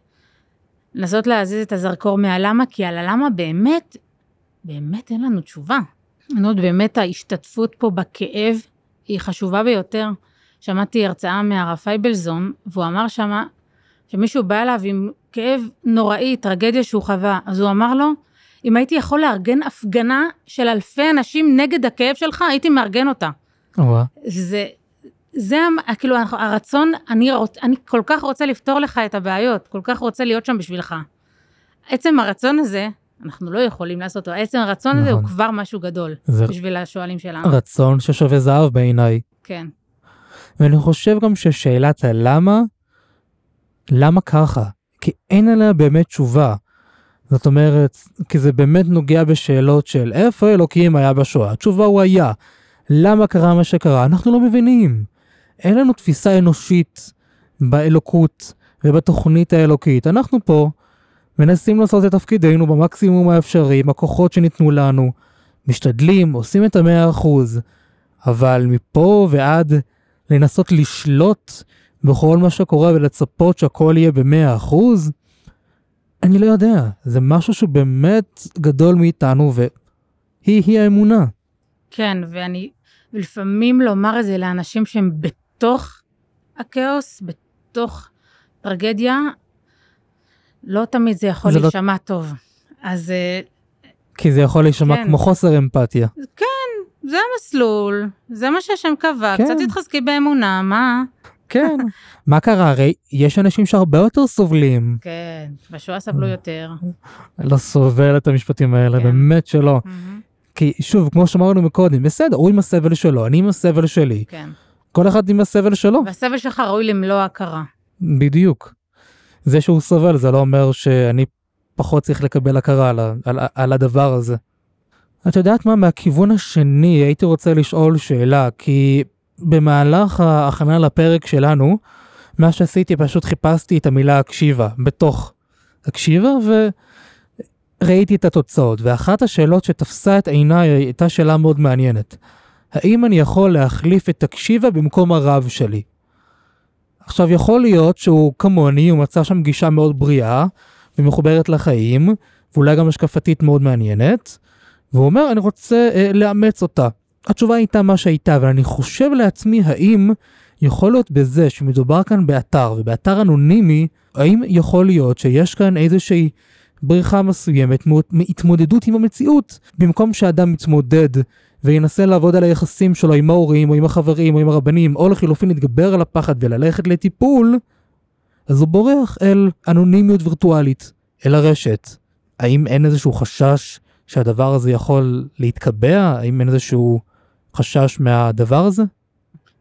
לנסות להזיז את הזרקור מהלמה, כי על הלמה באמת, באמת אין לנו תשובה. אומרת, באמת ההשתתפות פה בכאב היא חשובה ביותר. שמעתי הרצאה מהרב פייבלזון, והוא אמר שמה, שמישהו בא אליו עם כאב נוראי, טרגדיה שהוא חווה, אז הוא אמר לו, אם הייתי יכול לארגן הפגנה של אלפי אנשים נגד הכאב שלך, הייתי מארגן אותה. וואה. זה, זה כאילו הרצון, אני, רוצ, אני כל כך רוצה לפתור לך את הבעיות, כל כך רוצה להיות שם בשבילך. עצם הרצון הזה, אנחנו לא יכולים לעשות אותו, עצם הרצון הזה הוא נכון. כבר משהו גדול זה בשביל השואלים שלנו. רצון ששווה זהב בעיניי. כן, ואני חושב גם ששאלת הלמה, למה ככה? כי אין עליה באמת תשובה. זאת אומרת, כי זה באמת נוגע בשאלות של איפה אלוקים היה בשואה? התשובה הוא היה. למה קרה מה שקרה? אנחנו לא מבינים. אין לנו תפיסה אנושית באלוקות ובתוכנית האלוקית. אנחנו פה מנסים לעשות את תפקידנו במקסימום האפשרי, עם הכוחות שניתנו לנו, משתדלים, עושים את המאה אחוז, אבל מפה ועד לנסות לשלוט בכל מה שקורה ולצפות שהכל יהיה במאה אחוז? אני לא יודע, זה משהו שבאמת גדול מאיתנו והיא-היא האמונה. כן, ואני, ולפעמים לומר את זה לאנשים שהם בתוך הכאוס, בתוך טרגדיה, לא תמיד זה יכול לא- להישמע טוב. אז אה, כי זה יכול להישמע כן. כמו חוסר אמפתיה. זה המסלול, זה מה שהשם קבע, כן. קצת תתחזקי באמונה, מה? כן. <laughs> מה קרה? הרי יש אנשים שהרבה יותר סובלים. כן, בשואה סבלו יותר. לא סובל את המשפטים האלה, כן. באמת שלא. מהמם, כי שוב, כמו שאמרנו מקודם, בסדר, הוא עם הסבל שלו, אני עם הסבל שלי. כן. כל אחד עם הסבל שלו. והסבל שלך ראוי למלוא ההכרה. בדיוק. זה שהוא סובל זה לא אומר שאני פחות צריך לקבל הכרה על, על, על הדבר הזה. את יודעת מה, מהכיוון השני הייתי רוצה לשאול שאלה, כי במהלך ההכנה לפרק שלנו, מה שעשיתי פשוט חיפשתי את המילה הקשיבה בתוך הקשיבה וראיתי את התוצאות, ואחת השאלות שתפסה את עיניי הייתה שאלה מאוד מעניינת. האם אני יכול להחליף את הקשיבה במקום הרב שלי? עכשיו יכול להיות שהוא כמוני, הוא מצא שם גישה מאוד בריאה ומחוברת לחיים, ואולי גם השקפתית מאוד מעניינת, והוא אומר, אני רוצה אה, לאמץ אותה. התשובה הייתה מה שהייתה, אבל אני חושב לעצמי, האם יכול להיות בזה שמדובר כאן באתר, ובאתר אנונימי, האם יכול להיות שיש כאן איזושהי בריחה מסוימת מו- מהתמודדות עם המציאות, במקום שאדם מתמודד וינסה לעבוד על היחסים שלו עם ההורים, או עם החברים, או עם הרבנים, או לחילופין להתגבר על הפחד וללכת לטיפול, אז הוא בורח אל אנונימיות וירטואלית, אל הרשת. האם אין איזשהו חשש שהדבר הזה יכול להתקבע? האם אין איזשהו חשש מהדבר הזה?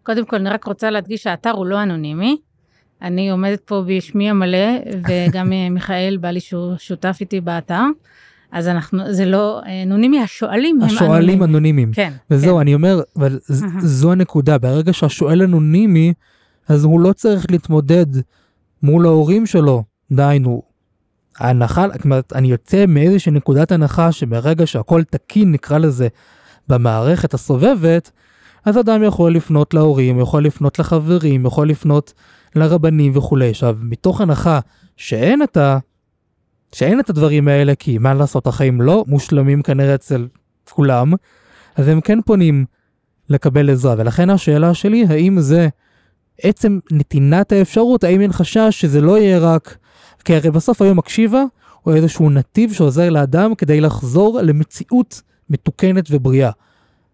קודם כל, אני רק רוצה להדגיש שהאתר הוא לא אנונימי. אני עומדת פה בשמי המלא, וגם אה, מיכאל בעלי שהוא שותף איתי באתר. אז אנחנו, זה לא אה, אנונימי, השואלים הם השואלים אנונימיים. אנונימיים. כן. וזהו, כן. אני אומר, אבל אהה. זו הנקודה, ברגע שהשואל אנונימי, אז הוא לא צריך להתמודד מול ההורים שלו. דהיינו, ההנחה, אומרת, אני יוצא מאיזושהי נקודת הנחה שברגע שהכל תקין, נקרא לזה, במערכת הסובבת, אז אדם יכול לפנות להורים, יכול לפנות לחברים, יכול לפנות לרבנים וכולי. עכשיו, מתוך הנחה שאין את ה... שאין את הדברים האלה, כי מה לעשות, החיים לא מושלמים כנראה אצל כולם, אז הם כן פונים לקבל עזרה, ולכן השאלה שלי, האם זה עצם נתינת האפשרות, האם אין חשש שזה לא יהיה רק... כי הרי בסוף היום מקשיבה, הוא איזשהו נתיב שעוזר לאדם כדי לחזור למציאות מתוקנת ובריאה.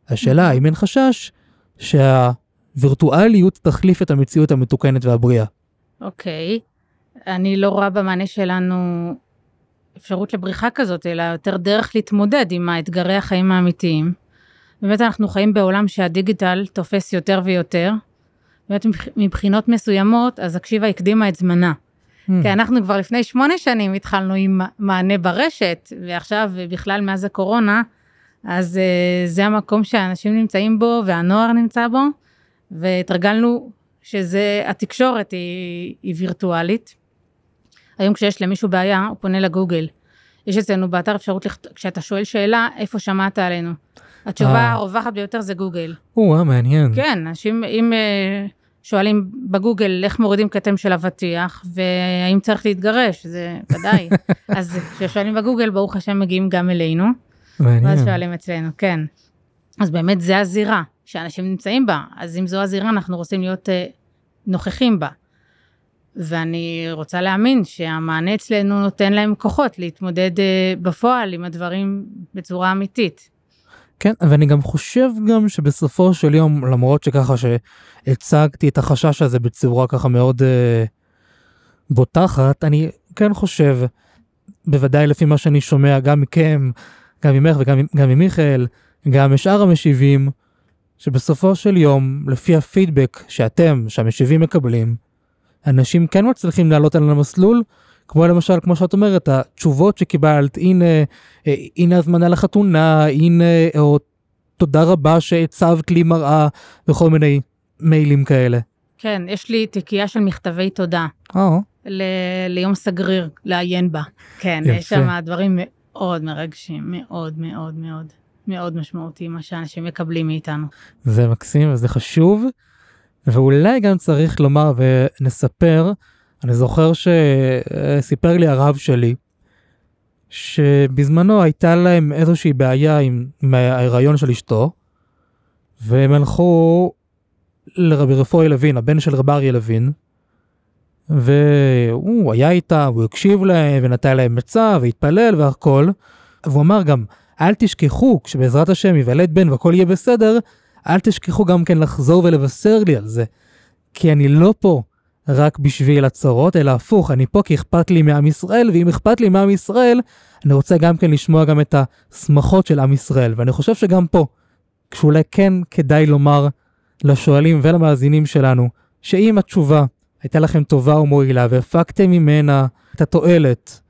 השאלה, האם אין חשש שהווירטואליות תחליף את המציאות המתוקנת והבריאה? אוקיי. אני לא רואה במענה שלנו אפשרות לבריחה כזאת, אלא יותר דרך להתמודד עם האתגרי החיים האמיתיים. באמת אנחנו חיים בעולם שהדיגיטל תופס יותר ויותר. באמת מבח- מבחינות מסוימות, אז הקשיבה הקדימה את זמנה. כי אנחנו כבר לפני שמונה שנים התחלנו עם מענה ברשת, ועכשיו בכלל מאז הקורונה, אז uh, זה המקום שהאנשים נמצאים בו והנוער נמצא בו, והתרגלנו שזה, התקשורת היא, היא וירטואלית. היום כשיש למישהו בעיה, הוא פונה לגוגל. יש אצלנו באתר אפשרות, לכת... כשאתה שואל שאלה, איפה שמעת עלינו? התשובה אה. הרווחת ביותר זה גוגל. או, אה, מעניין. כן, אנשים, אם אה, שואלים בגוגל איך מורידים כתם של אבטיח, והאם צריך להתגרש, זה ודאי. <laughs> אז כששואלים בגוגל, ברוך השם מגיעים גם אלינו, ואז מעניין. שואלים אצלנו, כן. אז באמת זה הזירה שאנשים נמצאים בה, אז אם זו הזירה, אנחנו רוצים להיות אה, נוכחים בה. ואני רוצה להאמין שהמענה אצלנו נותן להם כוחות להתמודד אה, בפועל עם הדברים בצורה אמיתית. כן, ואני גם חושב גם שבסופו של יום, למרות שככה שהצגתי את החשש הזה בצורה ככה מאוד אה, בוטחת, אני כן חושב, בוודאי לפי מה שאני שומע גם מכם, גם ממך וגם גם ממיכאל, גם משאר המשיבים, שבסופו של יום, לפי הפידבק שאתם, שהמשיבים מקבלים, אנשים כן מצליחים לעלות על המסלול, כמו למשל, כמו שאת אומרת, התשובות שקיבלת, הנה, אה, הנה הזמנה לחתונה, הנה, או תודה רבה שהצבת לי מראה, וכל מיני מיילים כאלה. כן, יש לי תיקייה של מכתבי תודה. או. ל- ליום סגריר לעיין בה. כן, יפה. יש שם דברים מאוד מרגשים, מאוד מאוד מאוד מאוד משמעותיים, מה שאנשים מקבלים מאיתנו. זה מקסים וזה חשוב, ואולי גם צריך לומר ונספר, אני זוכר שסיפר לי הרב שלי, שבזמנו הייתה להם איזושהי בעיה עם, עם ההיריון של אשתו, והם הלכו לרבי רפואי לוין, הבן של רב אריה לוין, והוא היה איתה, והוא הקשיב להם, ונתן להם עצה, והתפלל והכל, והוא אמר גם, אל תשכחו, כשבעזרת השם ייוולד בן והכל יהיה בסדר, אל תשכחו גם כן לחזור ולבשר לי על זה. כי אני לא פה רק בשביל הצרות, אלא הפוך, אני פה כי אכפת לי מעם ישראל, ואם אכפת לי מעם ישראל, אני רוצה גם כן לשמוע גם את השמחות של עם ישראל. ואני חושב שגם פה, כשאולי כן כדאי לומר לשואלים ולמאזינים שלנו, שאם התשובה הייתה לכם טובה ומועילה והפקתם ממנה את התועלת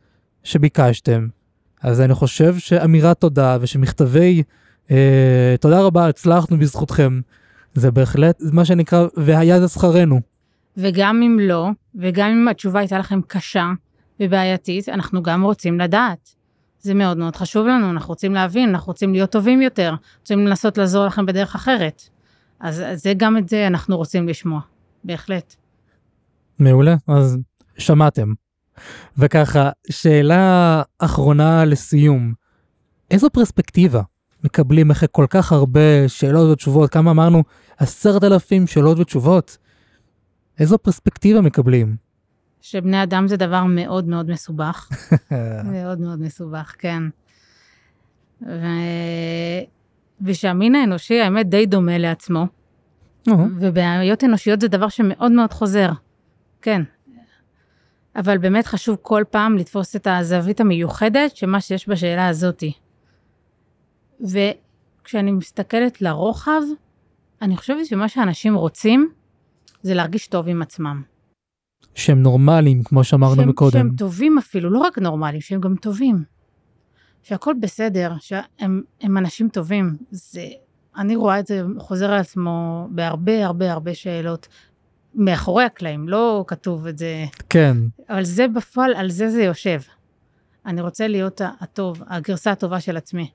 שביקשתם, אז אני חושב שאמירת תודה ושמכתבי אה, תודה רבה, הצלחנו בזכותכם, זה בהחלט מה שנקרא, והיה זה שכרנו. וגם אם לא, וגם אם התשובה הייתה לכם קשה ובעייתית, אנחנו גם רוצים לדעת. זה מאוד מאוד חשוב לנו, אנחנו רוצים להבין, אנחנו רוצים להיות טובים יותר, רוצים לנסות לעזור לכם בדרך אחרת. אז אז זה גם את זה אנחנו רוצים לשמוע, בהחלט. מעולה, אז שמעתם. וככה, שאלה אחרונה לסיום, איזו פרספקטיבה מקבלים אחרי כל כך הרבה שאלות ותשובות, כמה אמרנו? עשרת אלפים שאלות ותשובות. איזו פרספקטיבה מקבלים? שבני אדם זה דבר מאוד מאוד מסובך. <laughs> מאוד מאוד מסובך, כן. ו... ושהמין האנושי, האמת, די דומה לעצמו, ובעיות אנושיות זה דבר שמאוד מאוד חוזר. כן. אבל באמת חשוב כל פעם לתפוס את הזווית המיוחדת שמה שיש בשאלה הזאתי. וכשאני מסתכלת לרוחב, אני חושבת שמה שאנשים רוצים זה להרגיש טוב עם עצמם. שהם נורמליים, כמו שאמרנו שהם, מקודם. שהם טובים אפילו, לא רק נורמליים, שהם גם טובים. שהכל בסדר, שהם הם אנשים טובים. זה, אני רואה את זה חוזר על עצמו בהרבה הרבה הרבה שאלות. מאחורי הקלעים, לא כתוב את זה. כן. אבל זה בפועל, על זה זה יושב. אני רוצה להיות הטוב, הגרסה הטובה של עצמי.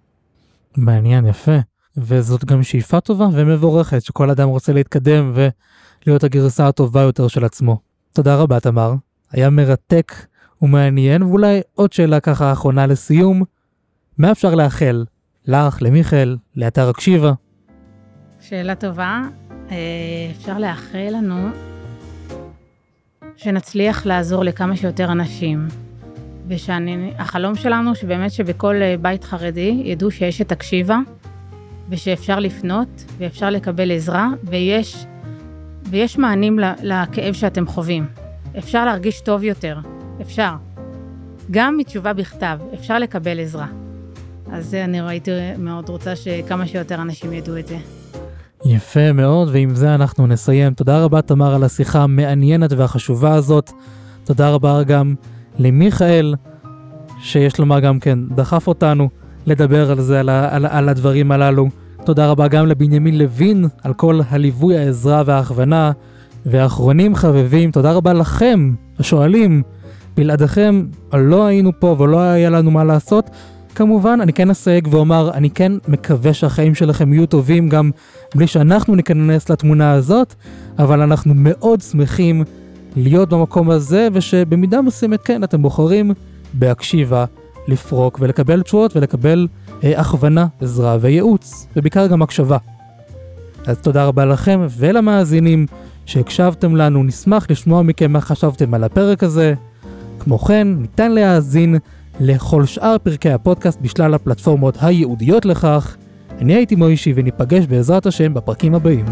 מעניין, יפה. וזאת גם שאיפה טובה ומבורכת, שכל אדם רוצה להתקדם ולהיות הגרסה הטובה יותר של עצמו. תודה רבה, תמר. היה מרתק ומעניין, ואולי עוד שאלה ככה אחרונה לסיום. מה אפשר לאחל לך, למיכאל, לאתר הקשיבה? שאלה טובה. אה, אפשר לאחל לנו שנצליח לעזור לכמה שיותר אנשים. ושהחלום שלנו שבאמת שבכל אה, בית חרדי ידעו שיש את הקשיבה ושאפשר לפנות ואפשר לקבל עזרה ויש, ויש מענים לכאב שאתם חווים. אפשר להרגיש טוב יותר, אפשר. גם מתשובה בכתב, אפשר לקבל עזרה. אז זה אני הייתי מאוד רוצה שכמה שיותר אנשים ידעו את זה. יפה מאוד, ועם זה אנחנו נסיים. תודה רבה, תמר, על השיחה המעניינת והחשובה הזאת. תודה רבה גם למיכאל, שיש לומר גם כן, דחף אותנו לדבר על זה, על, על, על הדברים הללו. תודה רבה גם לבנימין לוין על כל הליווי, העזרה וההכוונה. ואחרונים חביבים, תודה רבה לכם, השואלים. בלעדיכם לא היינו פה ולא היה לנו מה לעשות. כמובן, אני כן אסייג ואומר, אני כן מקווה שהחיים שלכם יהיו טובים גם בלי שאנחנו ניכנס לתמונה הזאת, אבל אנחנו מאוד שמחים להיות במקום הזה, ושבמידה מסוימת כן, אתם בוחרים בהקשיבה, לפרוק ולקבל תשואות ולקבל אה, הכוונה, עזרה וייעוץ, ובעיקר גם הקשבה. אז תודה רבה לכם ולמאזינים שהקשבתם לנו, נשמח לשמוע מכם מה חשבתם על הפרק הזה. כמו כן, ניתן להאזין לכל שאר פרקי הפודקאסט בשלל הפלטפורמות הייעודיות לכך. אני הייתי מוישי וניפגש בעזרת השם בפרקים הבאים.